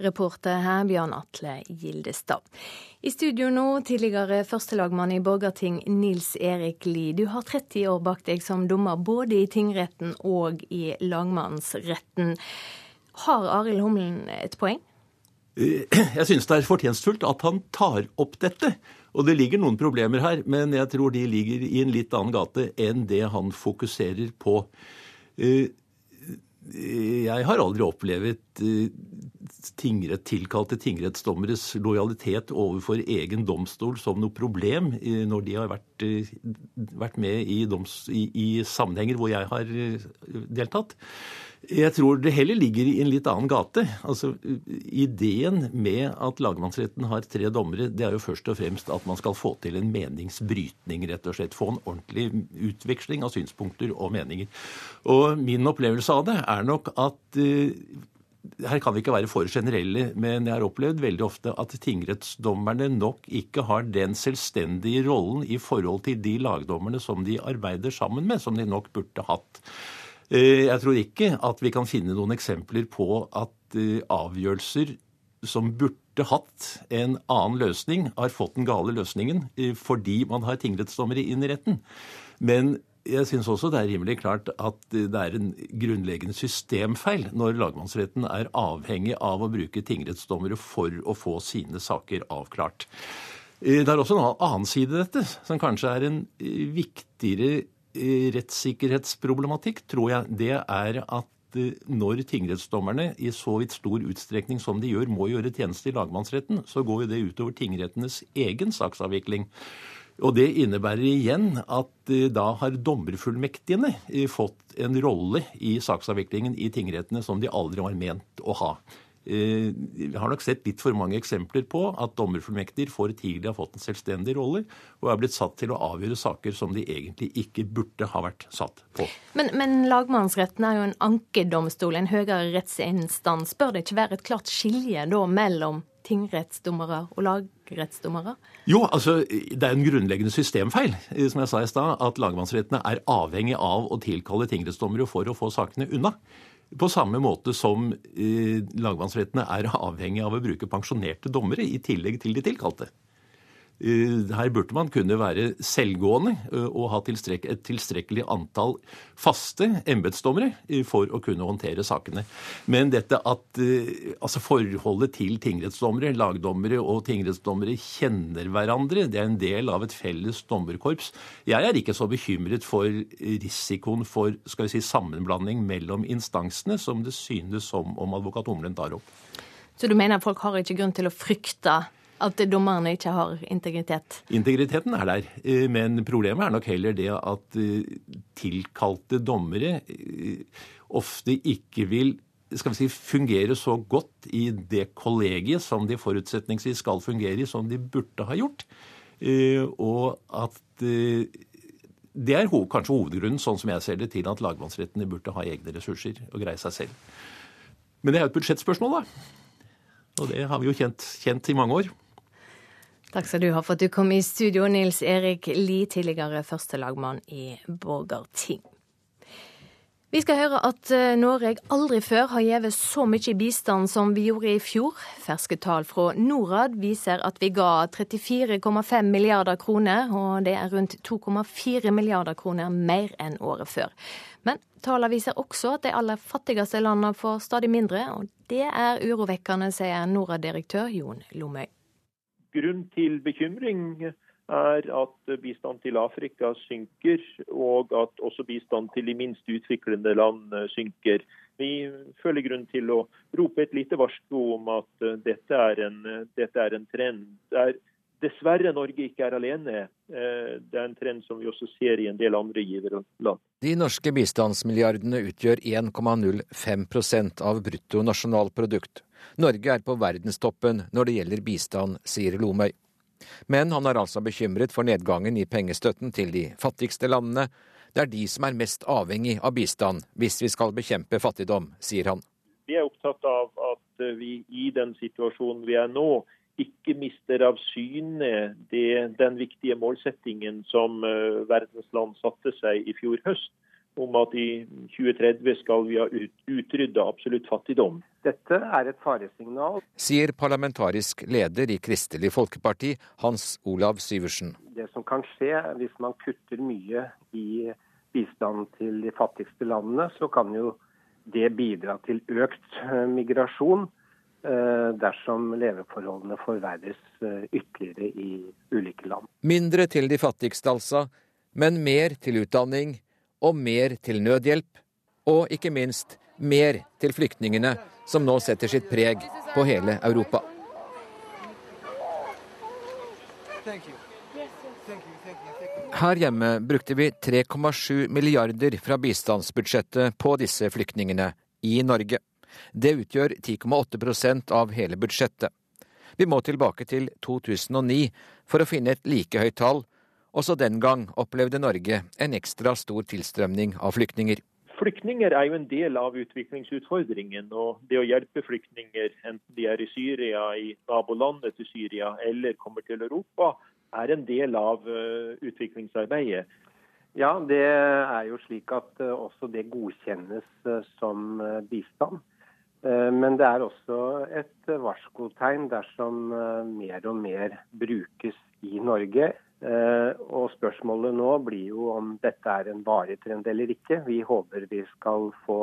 Reporter her Bjørn Atle Gildestad. I studio nå tidligere førstelagmann i Borgarting Nils Erik Lie. Du har 30 år bak deg som dommer både i tingretten og i lagmannsretten. Har Arild Humlen et poeng? Eh, jeg synes det er fortjenstfullt at han tar opp dette. Og det ligger noen problemer her, men jeg tror de ligger i en litt annen gate enn det han fokuserer på. Eh, jeg har aldri opplevd eh, tingrett, tilkalte tingrettsdommeres lojalitet overfor egen domstol som noe problem når de har vært, vært med i, doms, i, i sammenhenger hvor jeg har deltatt. Jeg tror det heller ligger i en litt annen gate. Altså, Ideen med at lagmannsretten har tre dommere, det er jo først og fremst at man skal få til en meningsbrytning, rett og slett. Få en ordentlig utveksling av synspunkter og meninger. Og min opplevelse av det er nok at uh, her kan vi ikke være for generelle, men jeg har opplevd veldig ofte at tingrettsdommerne nok ikke har den selvstendige rollen i forhold til de lagdommerne som de arbeider sammen med, som de nok burde hatt. Eh, jeg tror ikke at vi kan finne noen eksempler på at eh, avgjørelser som burde hatt en annen løsning, har fått den gale løsningen eh, fordi man har tingrettsdommere inn i retten. Men jeg syns også det er rimelig klart at det er en grunnleggende systemfeil når lagmannsretten er avhengig av å bruke tingrettsdommere for å få sine saker avklart. Det er også en annen side i dette, som kanskje er en viktigere rettssikkerhetsproblematikk, tror jeg, det er at eh, når tingrettsdommerne i så vidt stor utstrekning som de gjør, må gjøre tjeneste i lagmannsretten, så går jo det utover tingrettenes egen saksavvikling. Og Det innebærer igjen at eh, da har dommerfullmektigene eh, fått en rolle i saksavviklingen i tingrettene som de aldri var ment å ha. Eh, vi har nok sett litt for mange eksempler på at dommerfullmektiger for tidlig har fått en selvstendig rolle og er blitt satt til å avgjøre saker som de egentlig ikke burde ha vært satt på. Men, men lagmannsretten er jo en ankedomstol, en høyere rettsinstans. Bør det ikke være et klart skilje da mellom tingrettsdommere og lagrettsdommere? Jo, altså det er en grunnleggende systemfeil, eh, som jeg sa i stad, at lagmannsrettene er avhengig av å tilkalle tingrettsdommere for å få sakene unna. På samme måte som eh, lagmannsrettene er avhengig av å bruke pensjonerte dommere i tillegg til de tilkalte. Eh, her burde man kunne være selvgående eh, og ha tilstrek et tilstrekkelig antall faste embetsdommere eh, for å kunne håndtere sakene. Men dette at altså forholdet til tingrettsdommere, lagdommere og tingrettsdommere kjenner hverandre, det er en del av et felles dommerkorps. Jeg er ikke så bekymret for risikoen for skal vi si, sammenblanding mellom instansene, som det synes som om advokat Omlen tar opp. Så du mener folk har ikke grunn til å frykte at dommerne ikke har integritet? Integriteten er der, eh, men problemet er nok heller det at eh, tilkalte dommere eh, ofte ikke vil skal vi si, fungere så godt i det kollegiet som de forutsetningsvis skal fungere i, som de burde ha gjort. Og at det er kanskje hovedgrunnen, sånn som jeg ser det, til at lagmannsrettene burde ha egne ressurser og greie seg selv. Men det er jo et budsjettspørsmål, da. Og det har vi jo kjent, kjent i mange år. Takk skal du ha for at du kom i studio, Nils Erik Lie, tidligere førstelagmann i Borgarting. Vi skal høre at eh, Norge aldri før har gitt så mye bistand som vi gjorde i fjor. Ferske tall fra Norad viser at vi ga 34,5 milliarder kroner, og det er rundt 2,4 milliarder kroner mer enn året før. Men tallene viser også at de aller fattigste landene får stadig mindre, og det er urovekkende, sier Norad-direktør Jon Lomøy grunn til bekymring er at bistand til Afrika synker, og at også bistand til de minst utviklende land synker. Vi føler grunn til å rope et lite varsko om at dette er en, dette er en trend. der dessverre Norge ikke er alene. Det er en trend som vi også ser i en del andre giverland. De norske bistandsmilliardene utgjør 1,05% av bruttonasjonalprodukt. Norge er på verdenstoppen når det gjelder bistand, sier Lomøy. Men han er altså bekymret for nedgangen i pengestøtten til de fattigste landene. Det er de som er mest avhengig av bistand hvis vi skal bekjempe fattigdom, sier han. Vi er opptatt av at vi i den situasjonen vi er nå, ikke mister av syne den viktige målsettingen som eh, verdens land satte seg i fjor høst om at i 2030 skal vi ha utrydda absolutt fattigdom. Dette er et faresignal. Sier parlamentarisk leder i Kristelig Folkeparti, Hans Olav Syversen. Det som kan skje hvis man kutter mye i bistand til de fattigste landene, så kan jo det bidra til økt eh, migrasjon eh, dersom leveforholdene forverres eh, ytterligere i ulike land. Mindre til de fattigste, altså, men mer til utdanning, og mer til nødhjelp, og ikke minst mer til flyktningene, som nå setter sitt preg på hele Europa. Her hjemme brukte vi 3,7 milliarder fra bistandsbudsjettet på disse flyktningene i Norge. Det utgjør 10,8% av hele budsjettet. Vi må tilbake til 2009 for å finne et like høyt tall, også den gang opplevde Norge en ekstra stor tilstrømning av flyktninger. Flyktninger er jo en del av utviklingsutfordringen. og Det å hjelpe flyktninger, enten de er i Syria, i nabolandet til Syria eller kommer til Europa, er en del av uh, utviklingsarbeidet. Ja, det er jo slik at uh, også det godkjennes uh, som bistand. Men det er også et varskotegn dersom mer og mer brukes i Norge. Eh, og spørsmålet nå blir jo om dette er en varig trend eller ikke. Vi håper vi skal få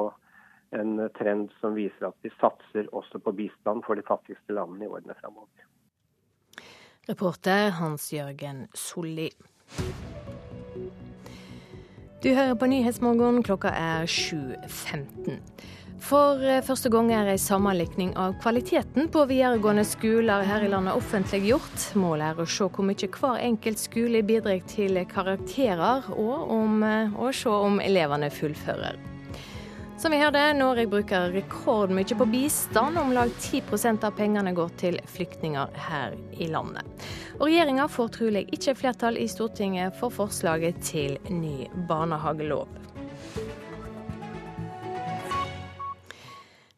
en trend som viser at vi satser også på bistand for de fattigste landene i årene framover. Reporter Hans-Jørgen Solli. Du hører på Nyhetsmorgen, klokka er 7.15. For eh, første gang er ei sammenlikning av kvaliteten på videregående skoler her i landet offentliggjort. Målet er å se hvor mye hver enkelt skole bidrar til karakterer, og om, eh, å se om elevene fullfører. Som vi hørte, Norge bruker rekordmye på bistand. Om lag 10% av pengene går til flyktninger her i landet. Og regjeringa får trolig ikke flertall i Stortinget for forslaget til ny barnehagelov.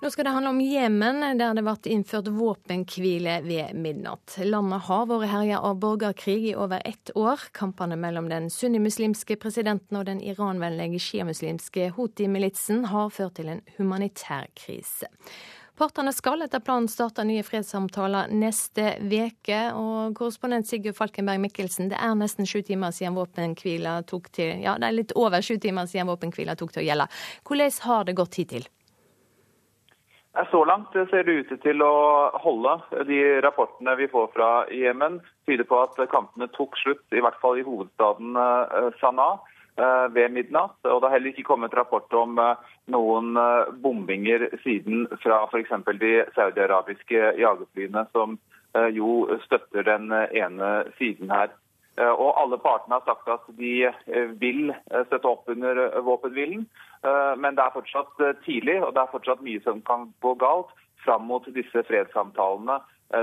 Nå skal det handle om Jemen, der det ble innført våpenhvile ved midnatt. Landet har vært herja av borgerkrig i over ett år. Kampene mellom den sunnimuslimske presidenten og den iranvennlige sjiamuslimske Houthi-militsen har ført til en humanitær krise. Partene skal etter planen starte nye fredssamtaler neste veke, og korrespondent Sigurd Falkenberg Mikkelsen, det er nesten sju timer siden våpenhvila tok til Ja, det er litt over sju timer siden våpenhvila tok til å gjelde. Hvordan har det gått hittil? Så langt ser det ut til å holde. De rapportene vi får fra Jemen tyder på at kampene tok slutt, i hvert fall i hovedstaden eh, Sanaa eh, ved midnatt. Og det har heller ikke kommet rapport om eh, noen bombinger siden fra f.eks. de saudiarabiske jagerflyene, som jo støtter den ene siden her. Eh, og alle partene har sagt at de eh, vil eh, støtte opp under våpenhvilen. Men det er fortsatt tidlig, og det er fortsatt mye som kan gå galt fram mot disse fredssamtalene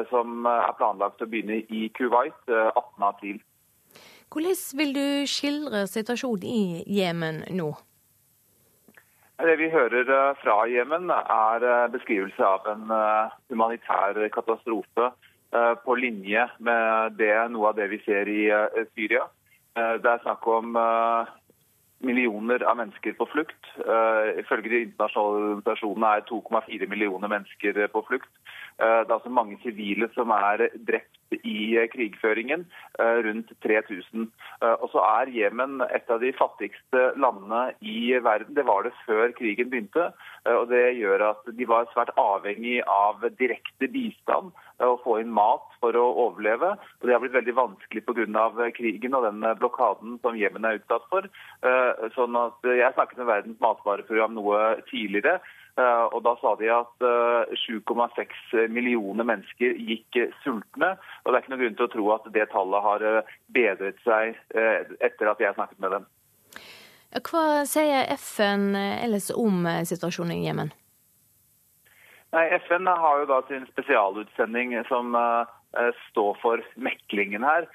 som er planlagt å begynne i Kuwait 18.4. Hvordan vil du skildre situasjonen i Jemen nå? Det vi hører fra Jemen, er beskrivelse av en humanitær katastrofe på linje med det, noe av det vi ser i eh, Syria. Eh, det er snakk om millioner av mennesker på flukt. Ifølge de internasjonale organisasjonene er 2,4 millioner mennesker på flukt. Det er altså mange sivile som er drept i krigføringen. Rundt 3000. Og så er Jemen et av de fattigste landene i verden. Det var det før krigen begynte. Og det gjør at de var svært avhengig av direkte bistand å få inn mat for å overleve. Og Det har blitt veldig vanskelig pga. krigen og den blokaden som Jemen er utsatt for. Eh, sånn at Jeg snakket med Verdens matvareprogram noe tidligere. Eh, og Da sa de at 7,6 eh, millioner mennesker gikk sultne. og Det er ikke noen grunn til å tro at det tallet har bedret seg etter at jeg snakket med dem. Hva sier FN ellers om situasjonen i Jemen? Nei, FN har jo da sin spesialutsending som står for meklingen her.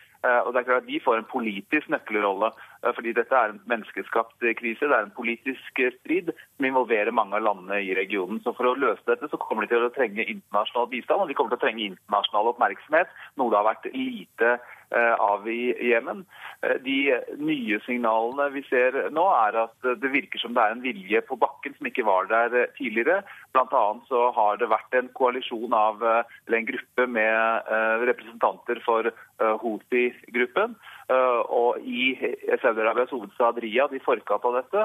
Og det er klart at De får en politisk nøkkelrolle. Uh, fordi dette er en menneskeskapt krise. Det er en politisk strid som involverer mange av landene i regionen. Så For å løse dette så kommer de til å trenge internasjonal bistand og de kommer til å trenge internasjonal oppmerksomhet. Noe det har vært lite Eh, av i Jemen. Eh, de nye signalene vi ser nå, er at det virker som det er en vilje på bakken som ikke var der eh, tidligere. Blant annet så har det vært en koalisjon av eller en gruppe med representanter for Houthi-gruppen. Og i Saudi-Arabias hovedstad Riyadh i forkant av dette.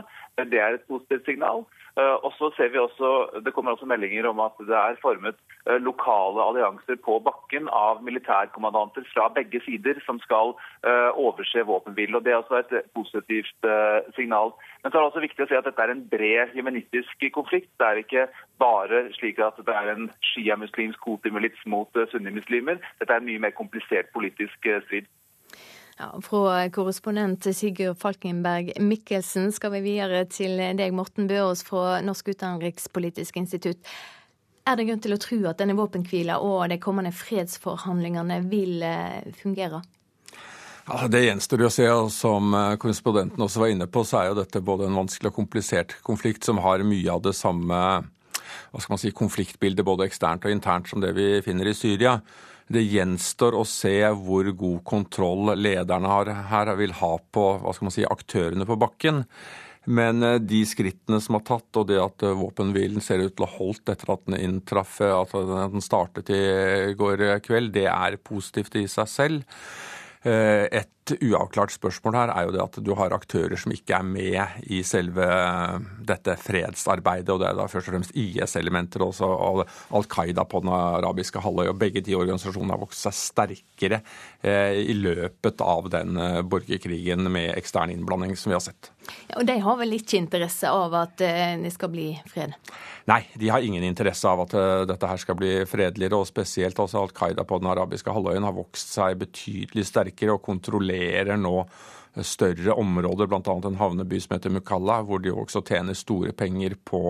Det er et positivt signal. Og så ser vi også, Det kommer også meldinger om at det er formet lokale allianser på bakken av militærkommandanter fra begge sider som skal overse våpenhvilen. Det er også et positivt signal. Men så er det også viktig å si at dette er en bred jemenistisk konflikt. Det er ikke bare slik at det er en sjiamuslimsk Houthi-milits mot sunnimuslimer. Dette er en mye mer komplisert politisk strid. Ja, fra korrespondent Sigurd Falkenberg Mikkelsen skal vi videre til deg, Morten Bøås fra Norsk utenrikspolitisk institutt. Er det grunn til å tro at denne våpenhvila og de kommende fredsforhandlingene vil eh, fungere? Ja, Det gjenstår å se. og Som eh, korrespondenten også var inne på, så er jo dette både en vanskelig og komplisert konflikt som har mye av det samme hva skal man si, konfliktbildet både eksternt og internt som det vi finner i Syria. Det gjenstår å se hvor god kontroll lederne her vil ha på si, aktørene på bakken. Men eh, de skrittene som er tatt, og det at eh, våpenhvilen ser ut til å ha holdt etter at den inntraff, eh, at den startet i går kveld, det er positivt i seg selv. Et uavklart spørsmål her er jo det at du har aktører som ikke er med i selve dette fredsarbeidet, og det er da først og fremst IS-elementer og Al Qaida på den arabiske halvøy. og Begge de organisasjonene har vokst seg sterkere i løpet av den borgerkrigen med ekstern innblanding som vi har sett. Og de har vel ikke interesse av at det skal bli fred? Nei, de har ingen interesse av at dette her skal bli fredeligere, og spesielt også Al Qaida på den arabiske halvøyen har vokst seg betydelig sterkere og kontrollerer nå større områder, bl.a. en havneby som heter Mukalla, hvor de også tjener store penger på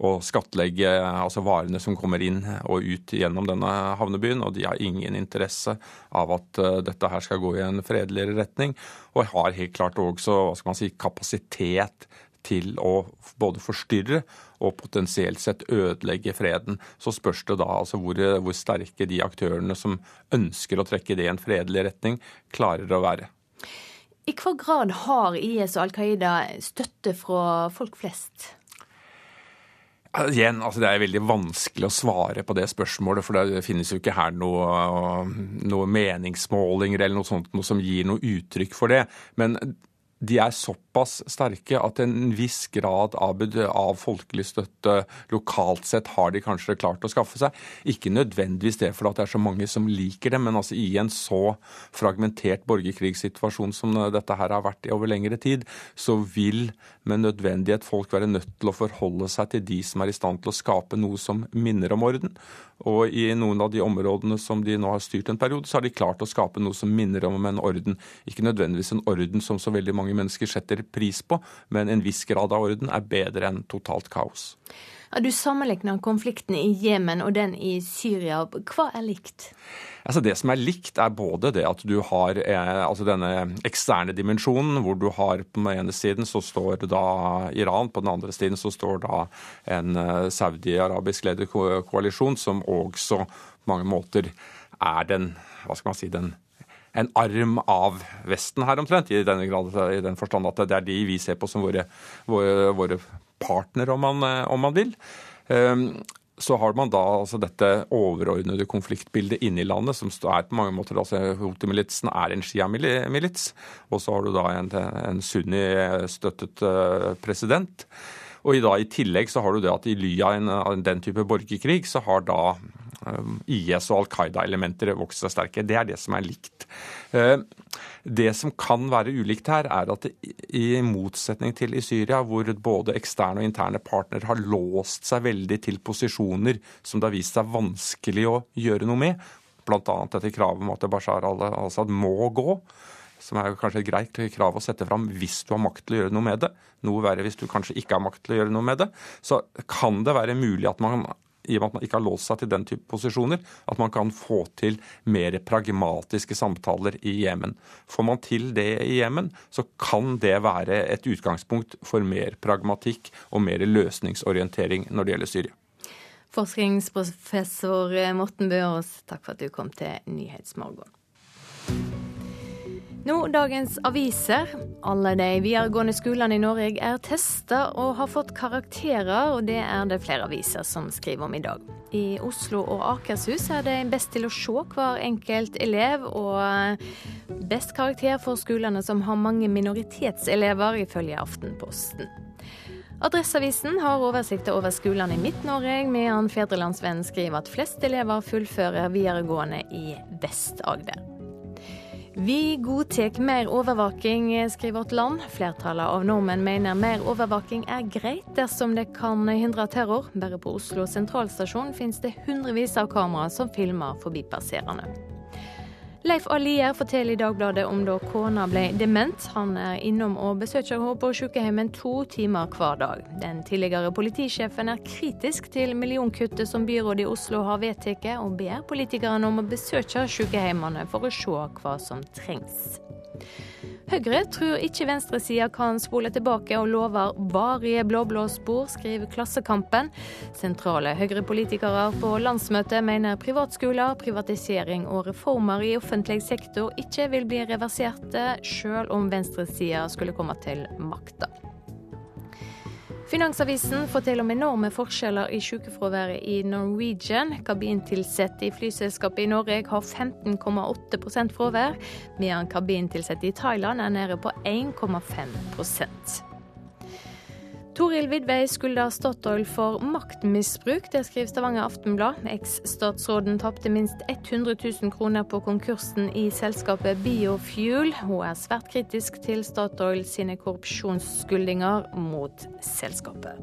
å skattlegge altså varene som kommer inn og ut gjennom denne havnebyen. Og de har ingen interesse av at uh, dette her skal gå i en fredeligere retning. Og har helt klart også hva skal man si, kapasitet til å både forstyrre og potensielt sett ødelegge freden. Så spørs det da altså hvor, hvor sterke de aktørene som ønsker å trekke det i en fredelig retning, klarer å være. I hva grad har IS og Al Qaida støtte fra folk flest? Igjen, altså Det er veldig vanskelig å svare på det spørsmålet, for det finnes jo ikke her noe, noe meningsmålinger eller noe sånt noe som gir noe uttrykk for det. Men de er såpass sterke at en viss grad av, av, folkelig støtte lokalt sett har de kanskje klart å skaffe seg. Ikke nødvendigvis det fordi det er så mange som liker det, men altså i en så fragmentert borgerkrigssituasjon som dette her har vært i over lengre tid, så vil med nødvendighet folk være nødt til å forholde seg til de som er i stand til å skape noe som minner om orden. Og i noen av de områdene som de nå har styrt en periode, så har de klart å skape noe som minner om en orden. Ikke nødvendigvis en orden som så veldig mange mennesker setter pris på, men en viss grad av orden er bedre enn totalt kaos. Ja, du sammenligner konflikten i Jemen og den i Syria. Hva er likt? Altså Det som er likt, er både det at du har eh, altså denne eksterne dimensjonen, hvor du har på den ene siden så står da Iran, på den andre siden så står da en eh, saudi-arabisk ledet koalisjon, som også på mange måter er den hva skal man si, den en arm av Vesten her omtrent, i, grad, i den forstand at det er de vi ser på som våre, våre, våre partnere, om om man vil. Um, så har man da altså dette overordnede konfliktbildet inne i landet, som er på mange måter altså Houthi-militsen er en Shia-milits. Og så har du da en, en sunni-støttet uh, president. Og i, da, i tillegg så har du det at i ly av den type borgerkrig, så har da IS og Al Qaida-elementer vokser seg sterke. Det er det som er likt. Uh, det som kan være ulikt her, er at det, i motsetning til i Syria, hvor både eksterne og interne partnere har låst seg veldig til posisjoner som det har vist seg vanskelig å gjøre noe med, bl.a. dette kravet om at Bashar al-Assad må gå, som er kanskje et greit krav å sette fram hvis du har makt til å gjøre noe med det. Noe verre hvis du kanskje ikke har makt til å gjøre noe med det. Så kan det være mulig at man i og med at man ikke har låst seg til den type posisjoner, at man kan få til mer pragmatiske samtaler i Jemen. Får man til det i Jemen, så kan det være et utgangspunkt for mer pragmatikk og mer løsningsorientering når det gjelder Syria. Forskningsprofessor Morten Børås, takk for at du kom til Nyhetsmorgen. Nå, dagens aviser. Alle de videregående skolene i Norge er testa og har fått karakterer, og det er det flere aviser som skriver om i dag. I Oslo og Akershus er det best til å se hver enkelt elev, og best karakter for skolene som har mange minoritetselever, ifølge Aftenposten. Adresseavisen har oversikt over skolene i Midt-Norge, medan Fedrelandsvennen skriver at flest elever fullfører videregående i Vest-Agder. Vi godtar mer overvåking, skriver Vårt Land. Flertallet av nordmenn mener mer overvåking er greit dersom det kan hindre terror. Bare på Oslo sentralstasjon finnes det hundrevis av kameraer som filmer forbipasserende. Leif Alier forteller i Dagbladet om da kona ble dement. Han er innom og besøker henne på sykehjemmet to timer hver dag. Den tidligere politisjefen er kritisk til millionkuttet som byrådet i Oslo har vedtatt, og ber politikerne om å besøke sykehjemmene for å se hva som trengs. Høyre tror ikke venstresida kan spole tilbake og lover varige blå-blå spor, skriver Klassekampen. Sentrale Høyre-politikere på landsmøtet mener privatskoler, privatisering og reformer i offentlig sektor ikke vil bli reverserte, sjøl om venstresida skulle komme til makta. Finansavisen forteller om enorme forskjeller i sykefraværet i Norwegian. Kabintilsatte i flyselskapet i Norge har 15,8% fravær, mens kabintilsatte i Thailand er nede på 1,5 Toril Vidvei skylder Statoil for maktmisbruk. Det skriver Stavanger Aftenblad. Eks-statsråden tapte minst 100 000 kroner på konkursen i selskapet Biofuel. Hun er svært kritisk til Statoil sine korrupsjonsskuldinger mot selskapet.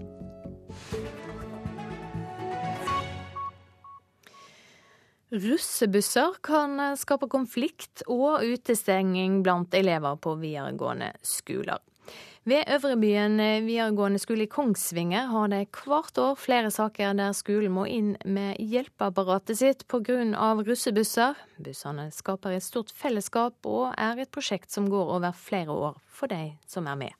Russebusser kan skape konflikt og utestenging blant elever på videregående skoler. Ved Øvrebyen videregående skole i Kongsvinger har det hvert år flere saker der skolen må inn med hjelpeapparatet sitt pga. russebusser. Bussene skaper et stort fellesskap og er et prosjekt som går over flere år for de som er med.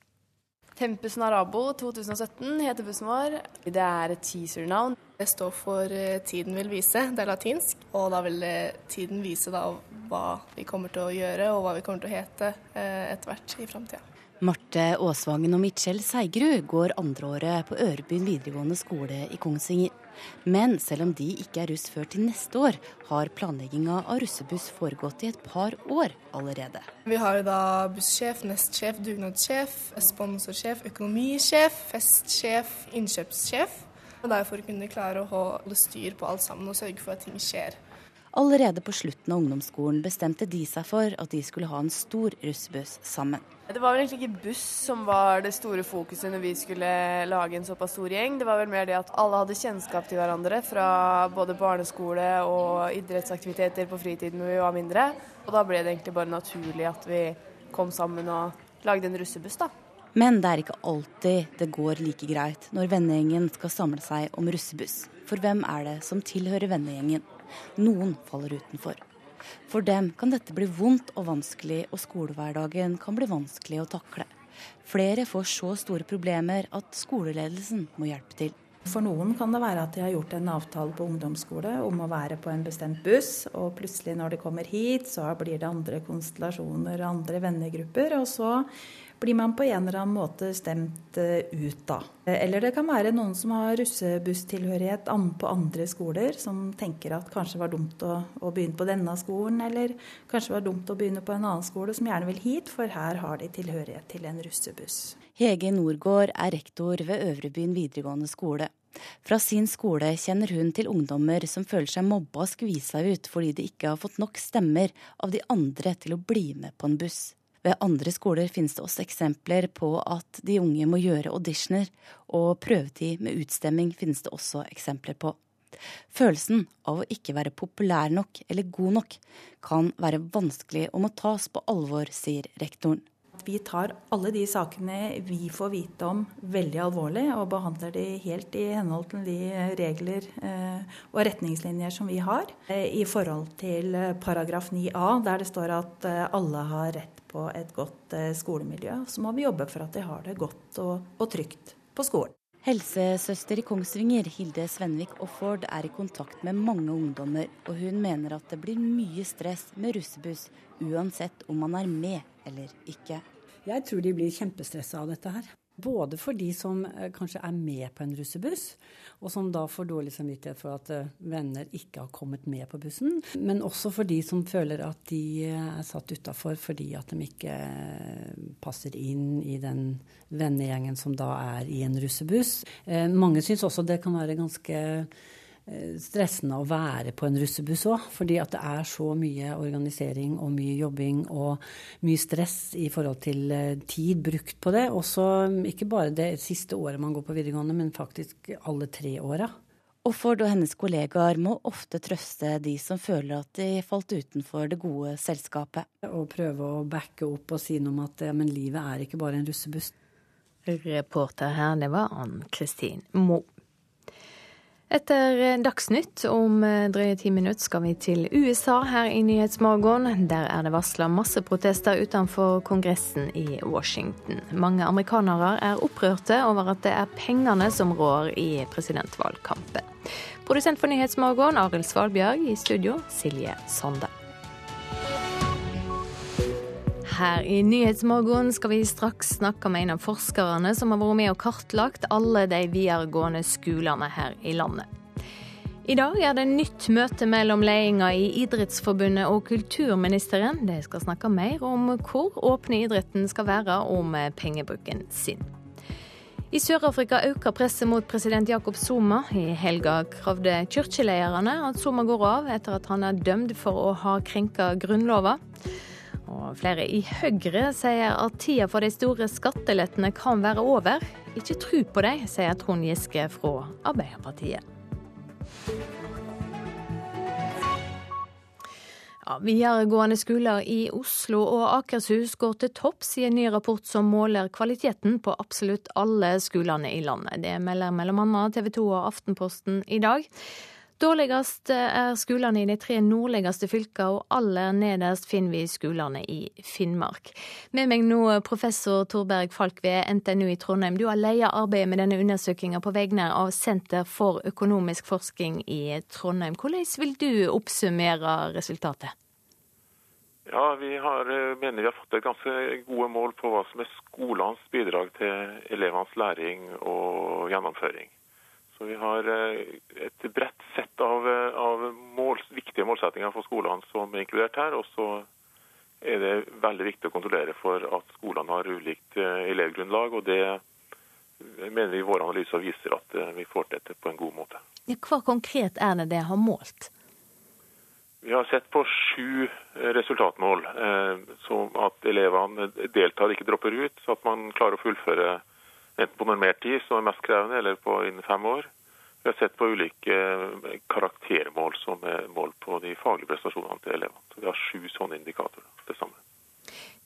Tempus Narabo 2017 heter bussen vår. Det er et teasernavn. Det står for eh, Tiden vil vise, det er latinsk. Og da vil tiden vise da hva vi kommer til å gjøre og hva vi kommer til å hete eh, etter hvert i framtida. Marte Aasvangen og Mitchell Seigerud går andreåret på Ørebyen videregående skole i Kongsvinger. Men selv om de ikke er russ før til neste år, har planlegginga av russebuss foregått i et par år allerede. Vi har da bussjef, nestsjef, dugnadssjef, sponsorsjef, økonomisjef, festsjef, innkjøpssjef. Og derfor er for kunne klare å holde styr på alt sammen og sørge for at ting skjer. Allerede på slutten av ungdomsskolen bestemte de seg for at de skulle ha en stor russebuss sammen. Det var vel egentlig ikke buss som var det store fokuset når vi skulle lage en såpass stor gjeng. Det var vel mer det at alle hadde kjennskap til hverandre fra både barneskole og idrettsaktiviteter på fritiden når vi var mindre. Og da ble det egentlig bare naturlig at vi kom sammen og lagde en russebuss, da. Men det er ikke alltid det går like greit når vennegjengen skal samle seg om russebuss. For hvem er det som tilhører vennegjengen? Noen faller utenfor. For dem kan dette bli vondt og vanskelig, og skolehverdagen kan bli vanskelig å takle. Flere får så store problemer at skoleledelsen må hjelpe til. For noen kan det være at de har gjort en avtale på ungdomsskole om å være på en bestemt buss, og plutselig når de kommer hit, så blir det andre konstellasjoner, andre vennegrupper. Og så blir man på en eller annen måte stemt eh, ut, da. Eller det kan være noen som har russebusstilhørighet på andre skoler, som tenker at kanskje var dumt å, å, begynne på denne skolen, eller kanskje var dumt å begynne på en annen skole, som gjerne vil hit, for her har de tilhørighet til en russebuss. Hege Norgård er rektor ved Øvrebyen videregående skole. Fra sin skole kjenner hun til ungdommer som føler seg mobba og skvisa ut fordi de ikke har fått nok stemmer av de andre til å bli med på en buss. Ved andre skoler finnes det også eksempler på at de unge må gjøre auditioner, og prøvetid med utstemming finnes det også eksempler på. Følelsen av å ikke være populær nok eller god nok kan være vanskelig og må tas på alvor, sier rektoren. Vi tar alle de sakene vi får vite om veldig alvorlig, og behandler de helt i henhold til de regler eh, og retningslinjer som vi har. Eh, I forhold til eh, paragraf 9a, der det står at alle har rett på et godt skolemiljø, så må vi jobbe for at de har det godt og, og trygt på skolen. Helsesøster i Kongsvinger, Hilde Svenvik Offord, er i kontakt med mange ungdommer, og hun mener at det blir mye stress med russebuss, uansett om man er med eller ikke. Jeg tror de blir kjempestressa av dette her. Både for de som eh, kanskje er med på en russebuss, og som da får dårlig samvittighet for at eh, venner ikke har kommet med på bussen. Men også for de som føler at de eh, er satt utafor fordi at de ikke passer inn i den vennegjengen som da er i en russebuss. Mange syns også det kan være ganske stressende å være på en russebuss òg. Fordi at det er så mye organisering og mye jobbing og mye stress i forhold til eh, tid brukt på det. Også mm, ikke bare det siste året man går på videregående, men faktisk alle tre åra. Offord og hennes kollegaer må ofte trøste de som føler at de falt utenfor det gode selskapet. Og prøve å backe opp og si noe om at ja, men livet er ikke bare en russebuss. Reporter her, det var Ann Kristin Moe. Etter Dagsnytt om eh, drøye ti minutter skal vi til USA her i Nyhetsmorgen. Der er det varsla masseprotester utenfor Kongressen i Washington. Mange amerikanere er opprørte over at det er pengene som rår i presidentvalgkampen. Produsent for Nyhetsmorgen, Arild Svalbjørg. I studio, Silje Sonde. Her i Nyhetsmorgen skal vi straks snakke med en av forskerne som har vært med og kartlagt alle de videregående skolene her i landet. I dag er det nytt møte mellom ledelsen i Idrettsforbundet og kulturministeren. De skal snakke mer om hvor åpne idretten skal være om pengebruken sin. I Sør-Afrika øker presset mot president Jacob Zuma. I helga kravde kirkelederne at Zuma går av etter at han er dømt for å ha krenka grunnlova. Og flere i Høyre sier at tida for de store skattelettene kan være over. Ikke tro på dem, sier Trond Giske fra Arbeiderpartiet. Ja, videregående skoler i Oslo og Akershus går til topps i en ny rapport som måler kvaliteten på absolutt alle skolene i landet. Det melder bl.a. TV 2 og Aftenposten i dag. Dårligst er skolene i de tre nordligste fylkene, og aller nederst finner vi skolene i Finnmark. Med meg nå professor Torberg Falk ved NTNU i Trondheim. Du har ledet arbeidet med denne undersøkelsen på vegne av Senter for økonomisk forskning i Trondheim. Hvordan vil du oppsummere resultatet? Ja, Vi har, eh, mener vi har fått et ganske gode mål på hva som er skolenes bidrag til elevenes læring og gjennomføring. Så Vi har eh, et bredt sett av, eh, av mål, viktige målsettinger for skolene som er inkludert her. Og så er det veldig viktig å kontrollere for at skolene har ulikt eh, elevgrunnlag. og Det mener vi våre analyser viser at vi får til på en god måte. Ja, hva konkret er det det har målt? Vi har sett på sju resultatmål. Som at elevene deltar, ikke dropper ut. Så at man klarer å fullføre enten på normert tid, som er mest krevende, eller på innen fem år. Vi har sett på ulike eh, karaktermål som er mål på de faglige prestasjonene til elevene. Så Vi har sju sånne indikatorer til sammen.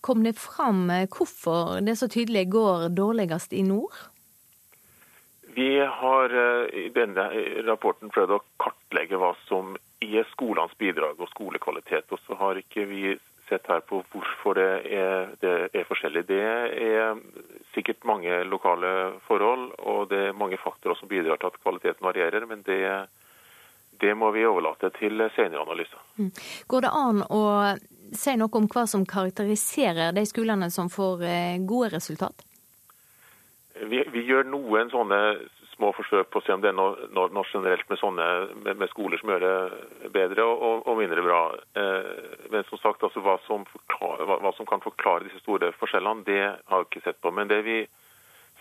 Kom det fram eh, hvorfor det så tydelig går dårligst i nord? Vi har eh, i denne rapporten prøvd å kartlegge hva som er skolenes bidrag og skolekvalitet. Og så har ikke vi sett her på hvorfor det er, det er, forskjellig. Det er sikkert mange lokale forhold, og det er mange faktorer som bidrar til at kvaliteten varierer. Men det, det må vi overlate til senere analyser. Mm. Går det an å si noe om hva som karakteriserer de skolene som får eh, gode resultat? Vi, vi gjør noen sånne små forsøk på å se om det er noe, noe generelt med, sånne, med, med, skoler som gjør det bedre og, og mindre bra. Eh, men som sagt, altså, hva, som forklare, hva, hva, som kan forklare disse store forskjellene, det har vi ikke sett på. Men det vi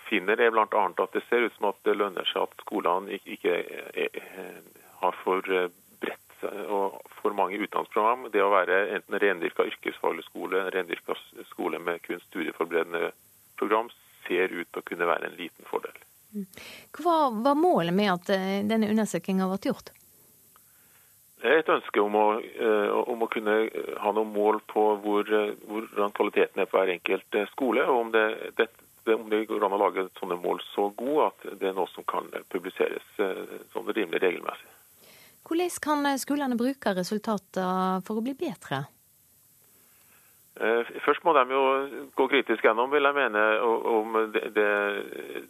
finner er bl.a. at det ser ut som at det lønner seg at skolene ikke, ikke er, har for bredt og for mange utdanningsprogram. Det å være enten rendyrka yrkesfaglig skole, rendyrka skole med kun studieforberedende program, ser ut til å kunne være en liten fordel. Hva var målet med at eh, denne undersøkelsen ble gjort? Det er et ønske om å, eh, om å, kunne ha noen mål på hvor, hvordan kvaliteten er på hver enkelt eh, skole. og om det, det, om det går an å lage sånne mål så gode at det er noe som kan publiseres sånn rimelig regelmessig. Hvordan kan skolene bruke resultater for å bli bedre? Eh, først må de jo gå kritisk gjennom, vil jeg mene, om det, det,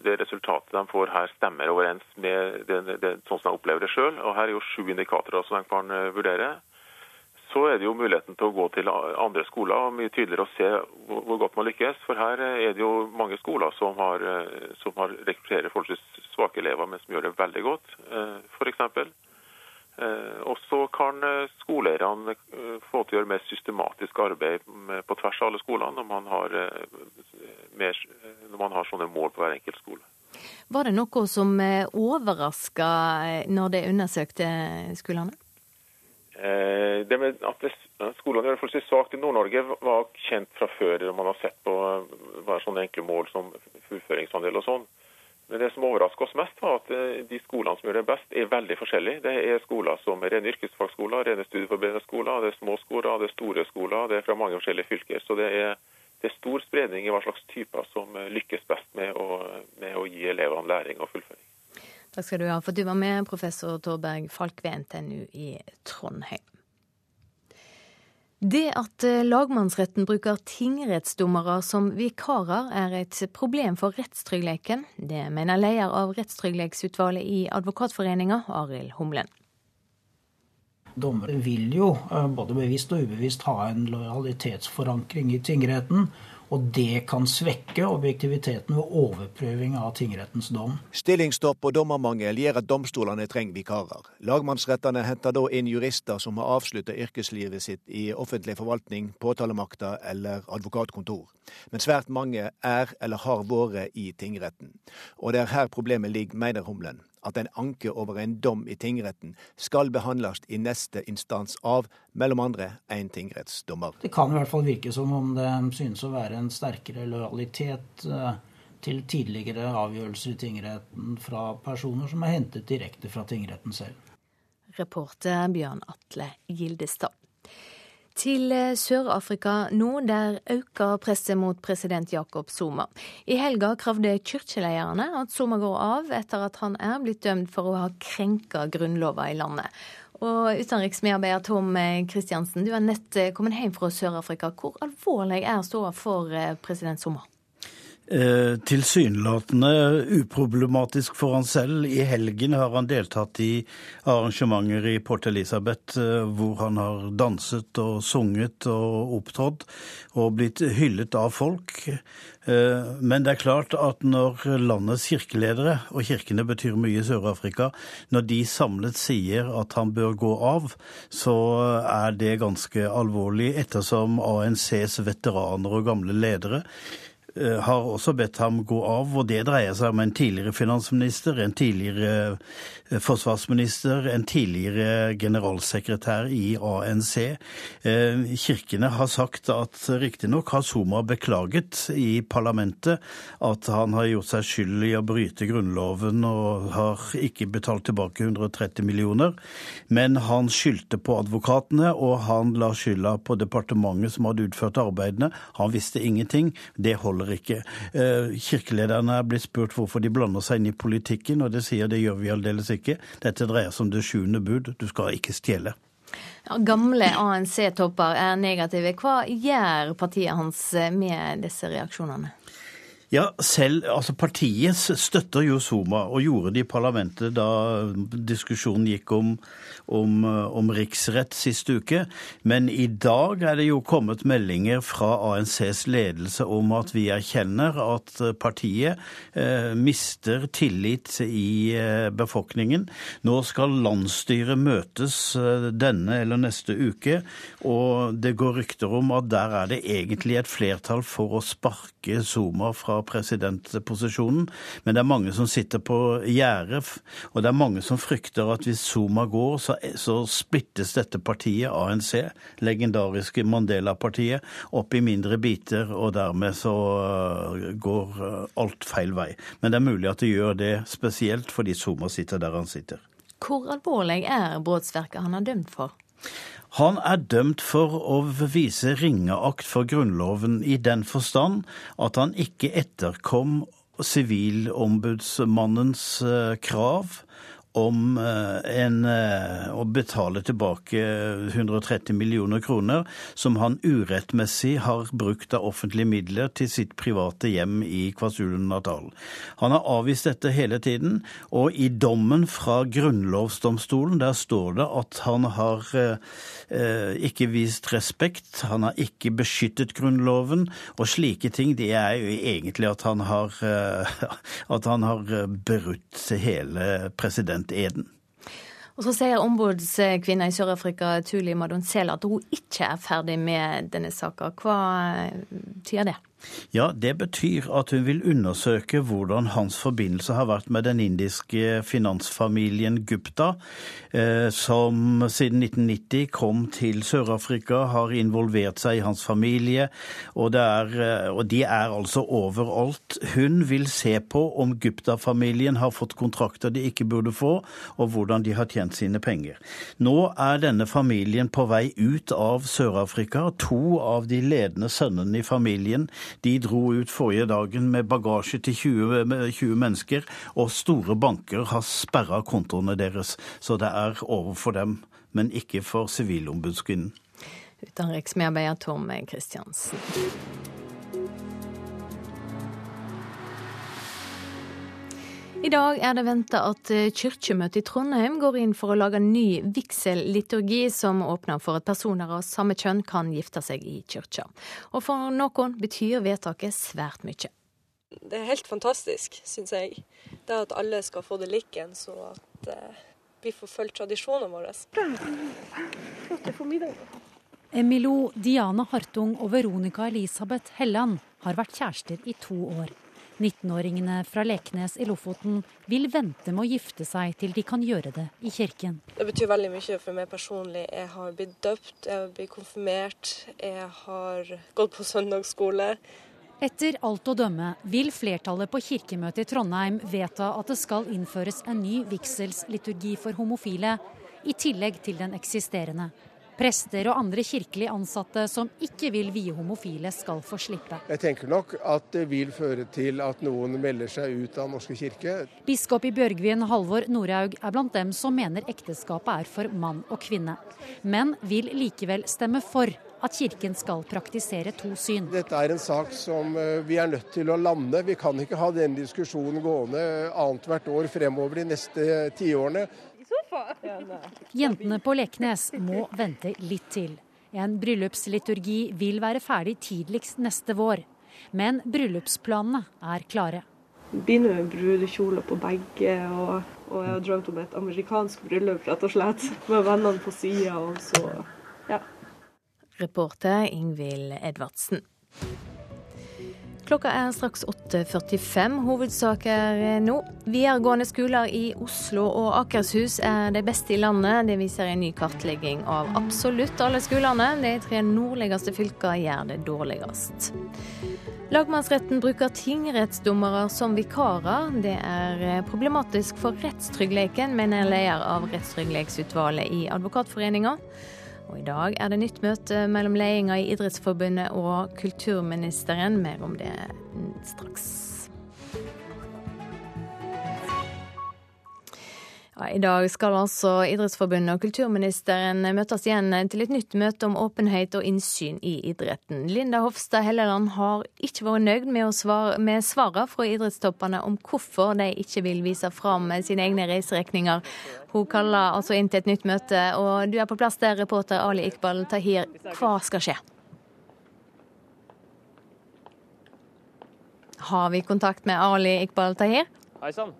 det resultatet de får her stemmer overens med det, sånn som de opplever det sjøl. Her er jo sju indikatorer som de kan eh, vurdere. Så er det jo muligheten til å gå til andre skoler og mye tydeligere å se hvor, hvor godt man lykkes. For her er det jo mange skoler som har, eh, som har rekrutterer forholdsvis svake elever, men som gjør det veldig godt, f.eks. Eh, og så kan eh, skoleeierne eh, få til å gjøre mer systematisk arbeid på tvers av alle skolene når man har, mer, når man har sånne mål på hver enkelt skole. Var det noe som overraska når de undersøkte skolene? Det med at skolene gjør det forholdsvis svakt i Nord-Norge var kjent fra før. Man har sett på hva sånne enkle mål som fullføringsandel og sånn. Men det som overrasker oss mest, var at eh, de skolene som gjør det best, er veldig forskjellige. Det er skoler som er rene yrkesfagskoler, rene studieforberedende skoler, det er små skoler, det er store skoler. Det er fra mange forskjellige fylker. Så det er, det er stor spredning i hva slags typer som eh, lykkes best med å, med å gi elevene læring og fullføring. Takk skal du ha for du var med, professor Torberg Falk ved NTNU i Trondheim. Det at eh, lagmannsretten bruker tingrettsdommere som vikarer, er et problem for rettstryggheten. Det mener leder av Rettstrygghetsutvalget i Advokatforeninga, Arild Humlen. Dommere vil jo eh, både bevisst og ubevisst ha en lojalitetsforankring i tingretten. Og det kan svekke objektiviteten ved overprøving av tingrettens dom. Stillingsstopp og dommermangel gjør at domstolene trenger vikarer. Lagmannsrettene henter da inn jurister som har avslutta yrkeslivet sitt i offentlig forvaltning, påtalemakta eller advokatkontor. Men svært mange er eller har vært i tingretten. Og det er her problemet ligger, mener Humlen at en anke over en dom i tingretten skal behandles i neste instans av mellom andre en tingrettsdommer. Det kan i hvert fall virke som om det synes å være en sterkere lojalitet eh, til tidligere avgjørelser i tingretten fra personer som er hentet direkte fra tingretten selv. Reporter Bjørn Atle Gildestad. Til eh, Sør-Afrika nå, der øker presset mot president Jakob Zuma. I helga kravde kirkelederne at Zuma går av etter at han er blitt dømt for å ha krenka grunnlova i landet. Og Utenriksmedarbeider Tom Kristiansen, du er nett kommet hjem fra Sør-Afrika. Hvor alvorlig er ståa for president Zuma? Eh, tilsynelatende uproblematisk for han selv. I helgen har han deltatt i arrangementer i Port Elizabeth eh, hvor han har danset og sunget og opptrådt og blitt hyllet av folk. Eh, men det er klart at når landets kirkeledere, og kirkene betyr mye i Sør-Afrika, når de samlet sier at han bør gå av, så er det ganske alvorlig, ettersom ANCs veteraner og gamle ledere har også bedt ham gå av, og det dreier seg om en tidligere finansminister, en tidligere eh, forsvarsminister, en tidligere generalsekretær i ANC. Eh, kirkene har sagt at riktignok har Zuma beklaget i parlamentet at han har gjort seg skyld i å bryte Grunnloven og har ikke betalt tilbake 130 millioner, men han skyldte på advokatene, og han la skylda på departementet som hadde utført arbeidene. Han visste ingenting. Det holder ikke. Eh, kirkelederne er blitt spurt hvorfor de blander seg inn i politikken, og det sier det gjør vi aldeles ikke. Dette dreier seg om det sjuende bud. Du skal ikke stjele. Ja, gamle ANC-topper er negative. Hva gjør partiet hans med disse reaksjonene? Ja, selv, altså Partiet støtter jo Zuma, og gjorde det i parlamentet da diskusjonen gikk om om, eh, om riksrett sist uke. Men i dag er det jo kommet meldinger fra ANCs ledelse om at vi erkjenner at partiet eh, mister tillit i eh, befolkningen. Nå skal landsstyret møtes eh, denne eller neste uke, og det går rykter om at der er det egentlig et flertall for å sparke Zuma fra presidentposisjonen. Men det er mange som sitter på gjerdet, og det er mange som frykter at hvis Zuma går, så så splittes dette partiet, ANC, legendariske Mandela-partiet, opp i mindre biter, og dermed så øh, går øh, alt feil vei. Men det er mulig at det gjør det spesielt fordi Zuma sitter der han sitter. Hvor alvorlig er brotsverket han er dømt for? Han er dømt for å vise ringeakt for Grunnloven i den forstand at han ikke etterkom Sivilombudsmannens øh, krav om eh, en, eh, å betale tilbake 130 millioner kroner som han urettmessig har brukt av offentlige midler til sitt private hjem i KwaZulu-Natal. Han har avvist dette hele tiden, og i dommen fra grunnlovsdomstolen der står det at han har eh, ikke vist respekt, han har ikke beskyttet Grunnloven, og slike ting det er jo egentlig at han har, eh, at han har brutt hele presidenten presidenteden. Og så sier ombudskvinna i Sør-Afrika, Tuli Madonsela, at hun ikke er ferdig med denne saka. Hva tyder det? Ja, Det betyr at hun vil undersøke hvordan hans forbindelse har vært med den indiske finansfamilien Gupta, eh, som siden 1990 kom til Sør-Afrika, har involvert seg i hans familie, og, er, eh, og, de er altså overalt. Hun vil se på om Gupta-familien har fått kontrakter de ikke burde få, og hvordan de har tjent sine penger. Nå er denne familien på vei ut av Sør-Afrika. To av de ledende sønnene i familien de dro ut forrige dagen med bagasje til 20, 20 mennesker, og store banker har sperra kontoene deres. Så det er over for dem, men ikke for Sivilombudskvinnen. Utenriksmedarbeider Tom Kristiansen. I dag er det venta at eh, kirkemøtet i Trondheim går inn for å lage en ny vigselliturgi som åpner for at personer av samme kjønn kan gifte seg i kirka. Og for noen betyr vedtaket svært mye. Det er helt fantastisk, syns jeg. Det at alle skal få det likens, og at eh, vi får fulgt tradisjonene våre. Emilo Diana Hartung og Veronica Elisabeth Helland har vært kjærester i to år. 19-åringene fra Leknes i Lofoten vil vente med å gifte seg til de kan gjøre det i kirken. Det betyr veldig mye for meg personlig. Jeg har blitt døpt, jeg har blitt konfirmert, jeg har gått på søndagsskole. Etter alt å dømme vil flertallet på kirkemøtet i Trondheim vedta at det skal innføres en ny vigselsliturgi for homofile, i tillegg til den eksisterende. Prester og andre kirkelig ansatte som ikke vil vie homofile, skal få slippe. Jeg tenker nok at det vil føre til at noen melder seg ut av Norske kirke. Biskop i Bjørgvin, Halvor Norhaug, er blant dem som mener ekteskapet er for mann og kvinne, men vil likevel stemme for at Kirken skal praktisere to syn. Dette er en sak som eh, vi er nødt til å lande. Vi kan ikke ha den diskusjonen gående annethvert år fremover de neste tiårene. Jentene på Leknes må vente litt til. En bryllupsliturgi vil være ferdig tidligst neste vår. Men bryllupsplanene er klare. Begynner med brudekjole på begge, og, og jeg har drømt om et amerikansk bryllup, rett og slett. Med vennene på sida, og så ja. Reporter Ingvild Edvardsen. Klokka er straks 8.45. Hovedsaker nå. Videregående skoler i Oslo og Akershus er de beste i landet. Det viser en ny kartlegging av absolutt alle skolene. De tre nordligste fylkene gjør det dårligst. Lagmannsretten bruker tingrettsdommere som vikarer. Det er problematisk for rettstryggleiken, mener leder av Rettstrygghetsutvalget i Advokatforeninga. Og I dag er det nytt møte mellom ledelsen i Idrettsforbundet og kulturministeren. Mer om det straks. Ja, I dag skal altså Idrettsforbundet og kulturministeren møtes igjen til et nytt møte om åpenhet og innsyn i idretten. Linda Hofstad Helleland har ikke vært nøyd med, svare, med svarene fra idrettstoppene om hvorfor de ikke vil vise fram sine egne reiseregninger. Hun kaller altså inn til et nytt møte, og du er på plass der, reporter Ali Iqbal Tahir. Hva skal skje? Har vi kontakt med Ali Iqbal Tahir? Hei sann.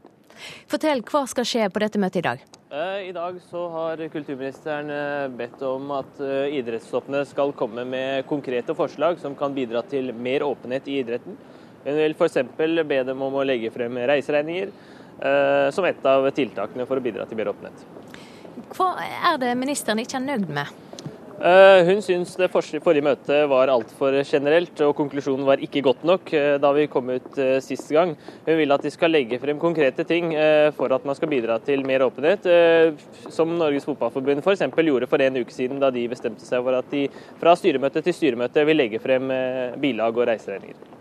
Fortell, hva skal skje på dette møtet i dag? Eh, I dag så har kulturministeren eh, bedt om at eh, idrettstoppene skal komme med konkrete forslag som kan bidra til mer åpenhet i idretten. Hun vil f.eks. be dem om å legge frem reiseregninger som et av tiltakene for å bidra til mer åpenhet. Hva er det ministeren ikke er nøyd med? Eh, hun syns det forrige møtet var altfor generelt, og konklusjonen var ikke godt nok eh, da vi kom ut eh, sist gang. Hun vil at de skal legge frem konkrete ting for at man skal bidra til mer åpenhet, som Norges Fotballforbund f.eks. gjorde for en uke siden, da de bestemte seg for at de fra styremøte til styremøte vil legge frem bilag og reiseregninger.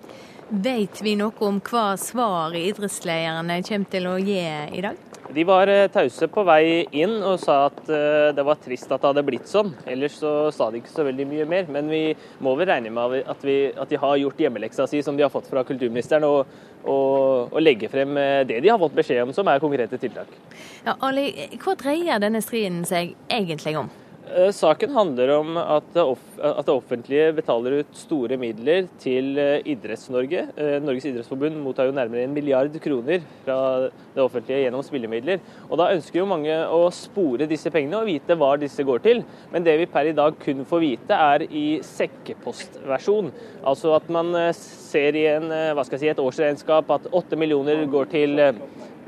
Vet vi noe om hva svar idrettslederne kommer til å gi i dag? De var eh, tause på vei inn og sa at eh, det var trist at det hadde blitt sånn. Ellers så sa de ikke så veldig mye mer. Men vi må vel regne med at, vi, at de har gjort hjemmeleksa si som de har fått fra kulturministeren, og, og, og, legge frem eh, det de har fått beskjed om som er konkrete tiltak. Ja, Ali, hva dreier denne striden seg egentlig om? Eh, saken handler om at det, offentlige betaler ut store midler til eh, Idretts-Norge. Eh, Norges idrettsforbund mottar jo nærmere en milliard kroner fra det offentlige gjennom spillemidler. Og Da ønsker jo mange å spore disse pengene og vite hva disse går til. Men det vi per i dag kun får vite, er i sekkepostversjon. Altså at man ser i en, si, et årsregnskap at åtte millioner går til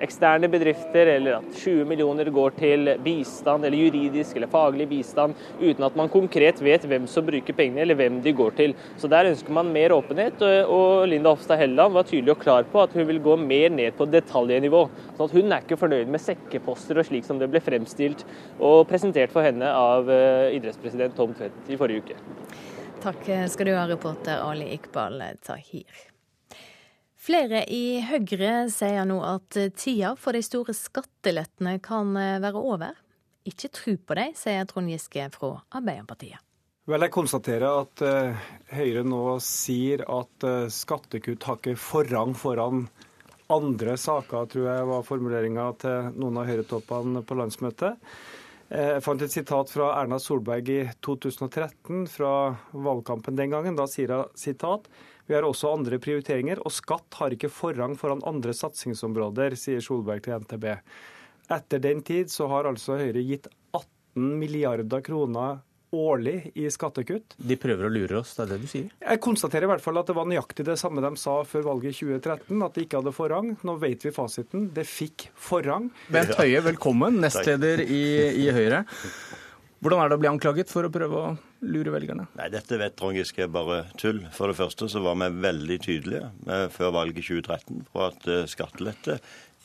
eksterne bedrifter, eller at 20 millioner går til bistand, eller juridisk eller faglig bistand, uten at man konkret vet hvem som bruker pengene, eller hvem de går til. Så Der ønsker man mer åpenhet, og Linda Hofstad Helleland var tydelig og klar på at hun vil gå mer ned på detaljnivå. sånn at Hun er ikke fornøyd med sekkeposter og slik som det ble fremstilt og presentert for henne av eh, idrettspresident Tom Tvedt i forrige uke. Takk skal du ha, reporter Ali Iqbal Tahir. Flere i Høyre sier nå at tida for de store skattelettene kan eh, være over. Ikke tro på dem, sier Trond Giske fra Arbeiderpartiet. Vel, Jeg konstaterer at uh, Høyre nå sier at uh, skattekutt har ikke forrang foran andre saker, tror jeg var formuleringa til noen av Høyre-toppene på landsmøtet. Jeg fant et sitat fra Erna Solberg i 2013, fra valgkampen den gangen. Da sier hun sitat vi har også andre prioriteringer, og skatt har ikke forrang foran andre satsingsområder, sier Solberg til NTB. Etter den tid så har altså Høyre gitt 18 milliarder kroner årlig i skattekutt. De prøver å lure oss, det er det du sier? Jeg konstaterer i hvert fall at det var nøyaktig det samme de sa før valget i 2013, at de ikke hadde forrang. Nå vet vi fasiten. Det fikk forrang. Bent Høie, velkommen, nestleder i, i Høyre. Hvordan er det å bli anklaget for å prøve å lure velgerne? Nei, Dette vet Trond Giske bare tull. For det første så var vi veldig tydelige før valget i 2013 på at eh, skattelette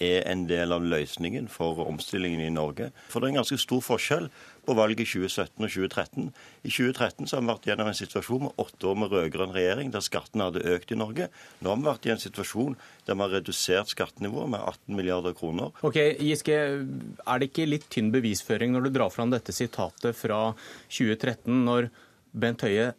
er en del av løsningen for omstillingen i Norge. For det er en ganske stor forskjell på valget i 2017 og 2013. I 2013 så har vi vært gjennom en situasjon med åtte år med rød-grønn regjering, der skattene hadde økt i Norge. Nå har vi vært i en situasjon der vi har redusert skattenivået med 18 milliarder kroner. Ok, Giske, Er det ikke litt tynn bevisføring når du drar fram dette sitatet fra 2013, når Bent Høie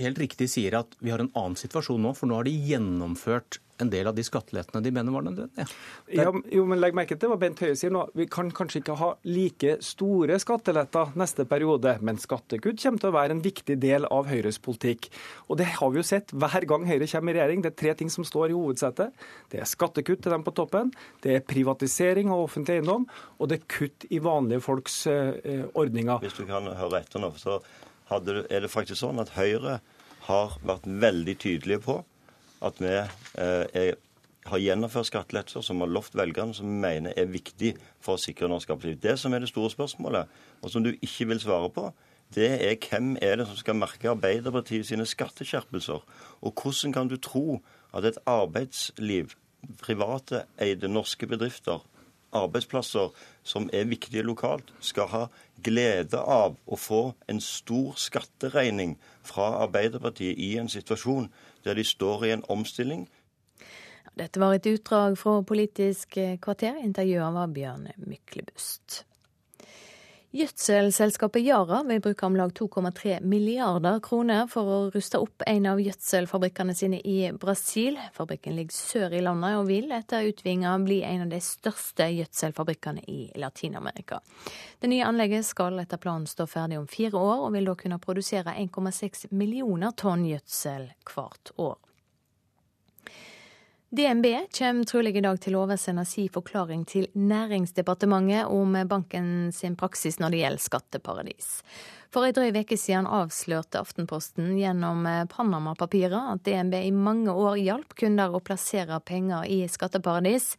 helt riktig sier at vi har en annen situasjon nå, for nå har de gjennomført en del av de skattelettene de mener var nødvendige. Ja, jo, men legg merke til hva Bent Høie sier nå. Vi kan kanskje ikke ha like store skatteletter neste periode, men skattekutt kommer til å være en viktig del av Høyres politikk. Og det har vi jo sett hver gang Høyre kommer i regjering. Det er tre ting som står i hovedsetet. Det er skattekutt til dem på toppen, det er privatisering av offentlig eiendom, og det er kutt i vanlige folks uh, ordninger. Hvis du kan høre etter nå, så er det faktisk sånn at Høyre har vært veldig tydelige på at vi eh, er, har gjennomført skattelettelser som har lovt velgerne, som vi mener er viktig for å sikre norsk arbeidsliv. Det som er det store spørsmålet, og som du ikke vil svare på, det er hvem er det som skal merke Arbeiderpartiet sine skatteskjerpelser? Og hvordan kan du tro at et arbeidsliv, private eide norske bedrifter, arbeidsplasser som er viktige lokalt, skal ha glede av å få en stor skatteregning fra Arbeiderpartiet i en situasjon der de står i en omstilling. Dette var et utdrag fra Politisk kvarter. Intervjuet var Bjørn Myklebust. Gjødselselskapet Yara vil bruke om lag 2,3 milliarder kroner for å ruste opp en av gjødselfabrikkene sine i Brasil. Fabrikken ligger sør i landet og vil etter utvinga bli en av de største gjødselfabrikkene i Latin-Amerika. Det nye anlegget skal etter planen stå ferdig om fire år, og vil da kunne produsere 1,6 millioner tonn gjødsel hvert år. DNB kommer trolig i dag til å oversende si forklaring til Næringsdepartementet om banken sin praksis når det gjelder skatteparadis. For ei drøy uke siden avslørte Aftenposten gjennom Panama-papirer at DNB i mange år hjalp kunder å plassere penger i skatteparadis.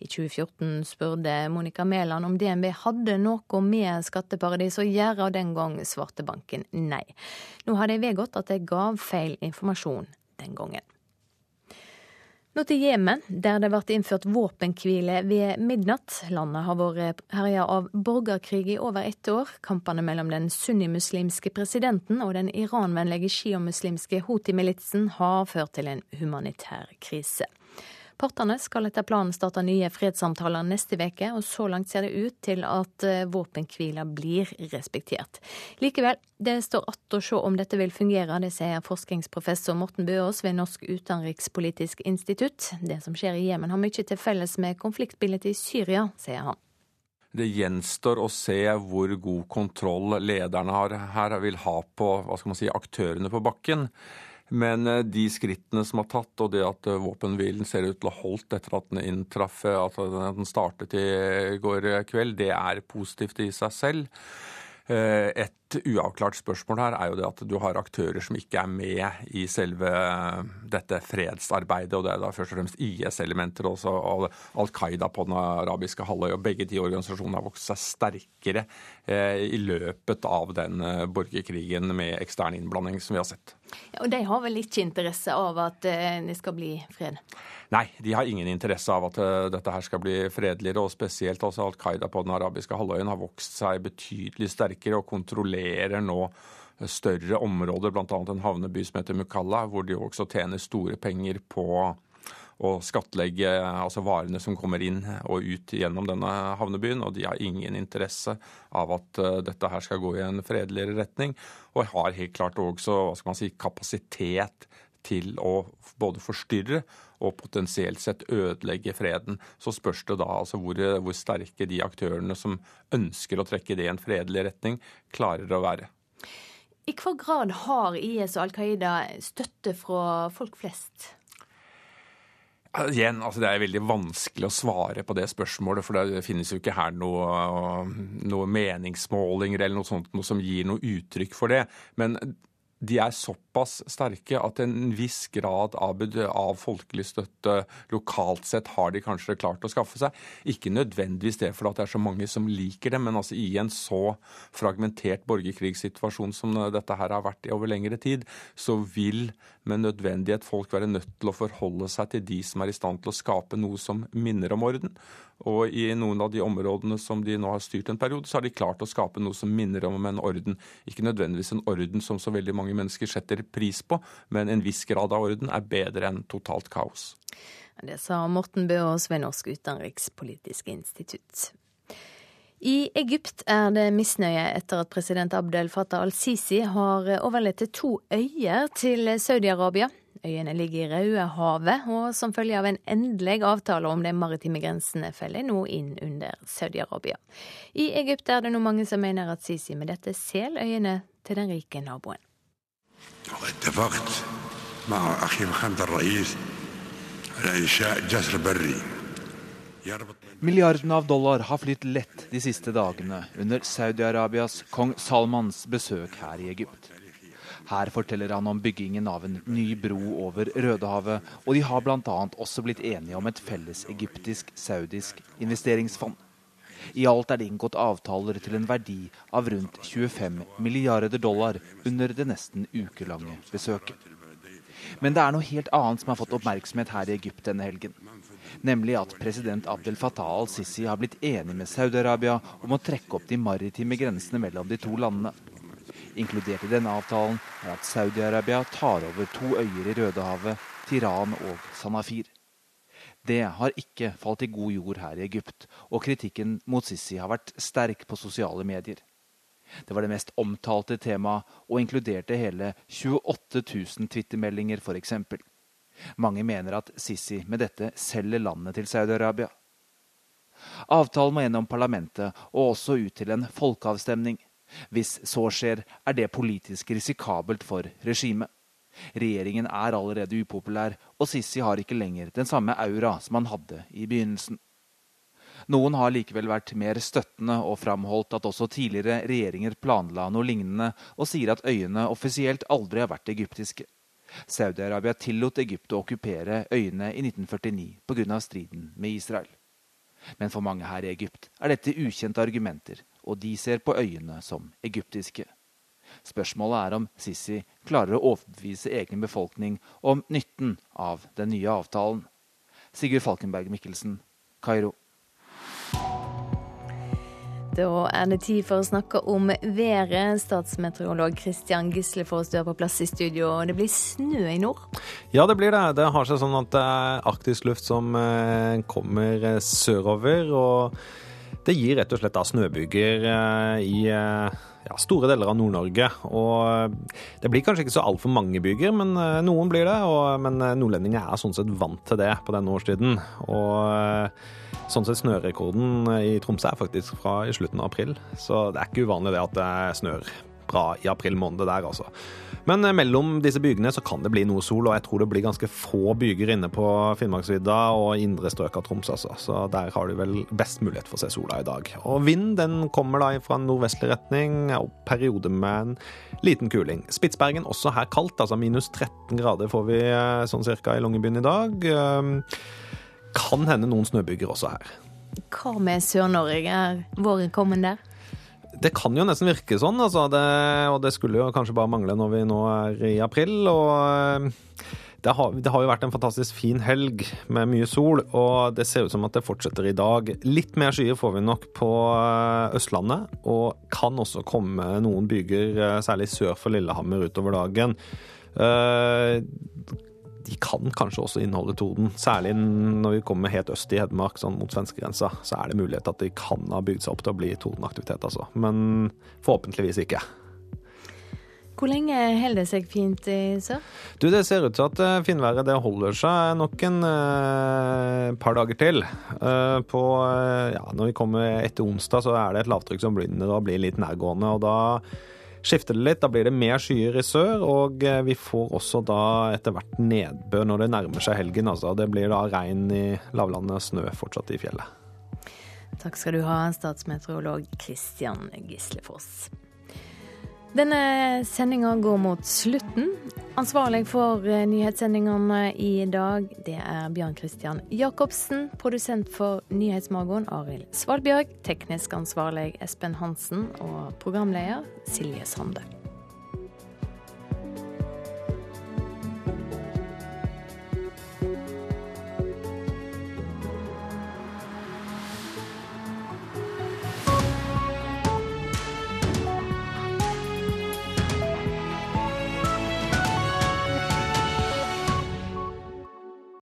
I 2014 spurte Monica Mæland om DNB hadde noe med skatteparadis å gjøre, og den gang svarte banken nei. Nå har de vedgått at de gav feil informasjon den gangen. Nå til Jemen, der det ble innført våpenhvile ved midnatt. Landet har vært herja av borgerkrig i over ett år. Kampene mellom den sunnimuslimske presidenten og den iranvennlige sjiamuslimske Houthi-militsen har ført til en humanitær krise. Partene skal etter planen starte nye fredssamtaler neste uke, og så langt ser det ut til at eh, våpenhvila blir respektert. Likevel, det står att å se om dette vil fungere, det sier forskningsprofessor Morten Bøås ved Norsk utenrikspolitisk institutt. Det som skjer i Jemen har mye til felles med konfliktbildet i Syria, sier han. Det gjenstår å se hvor god kontroll lederne her vil ha på si, aktørene på bakken. Men eh, de skrittene som er tatt, og det at eh, våpenhvilen ser ut til å ha holdt etter at den inntraff, eh, at den startet i går kveld, det er positivt i seg selv. Et uavklart spørsmål her er jo det at du har aktører som ikke er med i selve dette fredsarbeidet, og det er da først og fremst IS-elementer og Al Qaida på den arabiske halvøya. Begge de organisasjonene har vokst seg sterkere i løpet av den borgerkrigen med ekstern innblanding som vi har sett. Ja, og de har vel ikke interesse av at det skal bli fred? Nei, de har ingen interesse av at dette her skal bli fredeligere. Og spesielt altså Al Qaida på den arabiske halvøyen har vokst seg betydelig sterkere og kontrollerer nå større områder, bl.a. en havneby som heter Mukalla, hvor de også tjener store penger på å skattlegge altså varene som kommer inn og ut gjennom denne havnebyen. Og de har ingen interesse av at dette her skal gå i en fredeligere retning. Og har helt klart også hva skal man si, kapasitet til å både forstyrre og potensielt sett ødelegge freden. Så spørs det da altså hvor, hvor sterke de aktørene som ønsker å trekke det i en fredelig retning, klarer å være. I hva grad har IS og Al Qaida støtte fra folk flest? Igjen, altså Det er veldig vanskelig å svare på det spørsmålet, for det finnes jo ikke her noe, noe meningsmålinger eller noe sånt noe som gir noe uttrykk for det. Men de er såpass såpass sterke at en viss grad av, av folkelig støtte lokalt sett har de kanskje klart å skaffe seg. Ikke nødvendigvis det fordi det er så mange som liker det, men altså i en så fragmentert borgerkrigssituasjon som dette her har vært i over lengre tid, så vil med nødvendighet folk være nødt til å forholde seg til de som er i stand til å skape noe som minner om orden. Og i noen av de områdene som de nå har styrt en periode, så har de klart å skape noe som minner om en orden. Ikke nødvendigvis en orden som så veldig mange mennesker setter pris på, men en viss grad av orden er bedre enn totalt kaos. Det sa Morten Bøås ved Norsk utenrikspolitisk institutt. I Egypt er det misnøye etter at president Abdel Fattah al-Sisi har overlatt to øyer til Saudi-Arabia. Øyene ligger i Rødehavet, og som følge av en endelig avtale om de maritime grensene faller nå inn under Saudi-Arabia. I Egypt er det nå mange som mener at Sisi med dette selger øyene til den rike naboen. Milliardene av dollar har flytt lett de siste dagene under Saudi-Arabias kong Salmans besøk her i Egypt. Her forteller han om byggingen av en ny bro over Rødehavet, og de har bl.a. også blitt enige om et felles egyptisk-saudisk investeringsfond. I alt er det inngått avtaler til en verdi av rundt 25 milliarder dollar under det nesten ukelange besøket. Men det er noe helt annet som har fått oppmerksomhet her i Egypt denne helgen. Nemlig at president Abdel Fattah al-Sisi har blitt enig med Saudi-Arabia om å trekke opp de maritime grensene mellom de to landene. Inkludert i denne avtalen er at Saudi-Arabia tar over to øyer i Rødehavet, Tiran og Sanafir. Det har ikke falt i god jord her i Egypt, og kritikken mot Sisi har vært sterk på sosiale medier. Det var det mest omtalte temaet, og inkluderte hele 28 000 twittermeldinger f.eks. Mange mener at Sisi med dette selger landet til Saudi-Arabia. Avtalen må gjennom parlamentet og også ut til en folkeavstemning. Hvis så skjer, er det politisk risikabelt for regimet. Regjeringen er allerede upopulær, og Sisi har ikke lenger den samme aura som han hadde i begynnelsen. Noen har likevel vært mer støttende og framholdt at også tidligere regjeringer planla noe lignende, og sier at øyene offisielt aldri har vært egyptiske. Saudi-Arabia tillot Egypt å okkupere øyene i 1949 pga. striden med Israel. Men for mange her i Egypt er dette ukjente argumenter og de ser på øyene som egyptiske. Spørsmålet er om Sisi klarer å overbevise egen befolkning om nytten av den nye avtalen. Sigurd Falkenberg Mikkelsen, Kairo. Da er det tid for å snakke om været. Statsmeteorolog Christian Gislefoss, du er på plass i studio. og Det blir snø i nord? Ja, det blir det. Det har seg sånn at det er arktisk luft som eh, kommer eh, sørover. og det gir rett og slett da snøbyger eh, i eh, ja, store deler av Nord-Norge. Og eh, det blir kanskje ikke så altfor mange byger, men noen blir det. Og, men nordlendinger er sånn sett vant til det på denne årstiden. Og sånn sett snørekorden i Tromsø er faktisk fra i slutten av april. Så det er ikke uvanlig det at det snør bra i april måned der, altså. Men eh, mellom disse bygene så kan det bli noe sol, og jeg tror det blir ganske få byger inne på Finnmarksvidda og indre strøk av Troms, altså. Så der har du vel best mulighet for å se sola i dag. Og vind den kommer da fra nordvestlig retning, og perioder med en liten kuling. Spitsbergen også her kaldt, altså minus 13 grader får vi eh, sånn cirka i Longyearbyen i dag. Ehm, kan hende noen snøbyger også her. Hva med Sør-Norge? Er våren kommet der? Det kan jo nesten virke sånn, altså. Det, og det skulle jo kanskje bare mangle når vi nå er i april. og eh, det har, det har, jo vært en fantastisk fin helg med mye sol, og det ser ut som at det fortsetter i dag. Litt mer skyer får vi nok på eh, Østlandet, og kan også komme noen byger, eh, særlig sør for Lillehammer, utover dagen de kan kanskje også inneholde toden. Særlig når vi kommer helt øst i Hedmark, sånn mot svenskegrensa, så er det mulighet at de kan ha bygd seg opp til å bli todenaktivitet, altså. Men forhåpentligvis ikke. Hvor lenge holder det seg fint i sør? Du, Det ser ut til at eh, finværet det holder seg nok en eh, par dager til. Eh, på, uh, ja, når vi kommer etter onsdag, så er det et lavtrykk som begynner å bli litt nærgående. og da skifter det litt. Da blir det mer skyer i sør, og eh, vi får også da etter hvert nedbør når det nærmer seg helgen. Altså. Det blir da regn i lavlandet, snø fortsatt i fjellet. Takk skal du ha, statsmeteorolog Christian Gislefoss. Denne sendinga går mot slutten. Ansvarlig for eh, nyhetssendingene i dag, det er Bjørn Christian Jacobsen. Produsent for Nyhetsmorgen, Arild Svalbjørg. Teknisk ansvarlig Espen Hansen. Og programleder Silje Sande.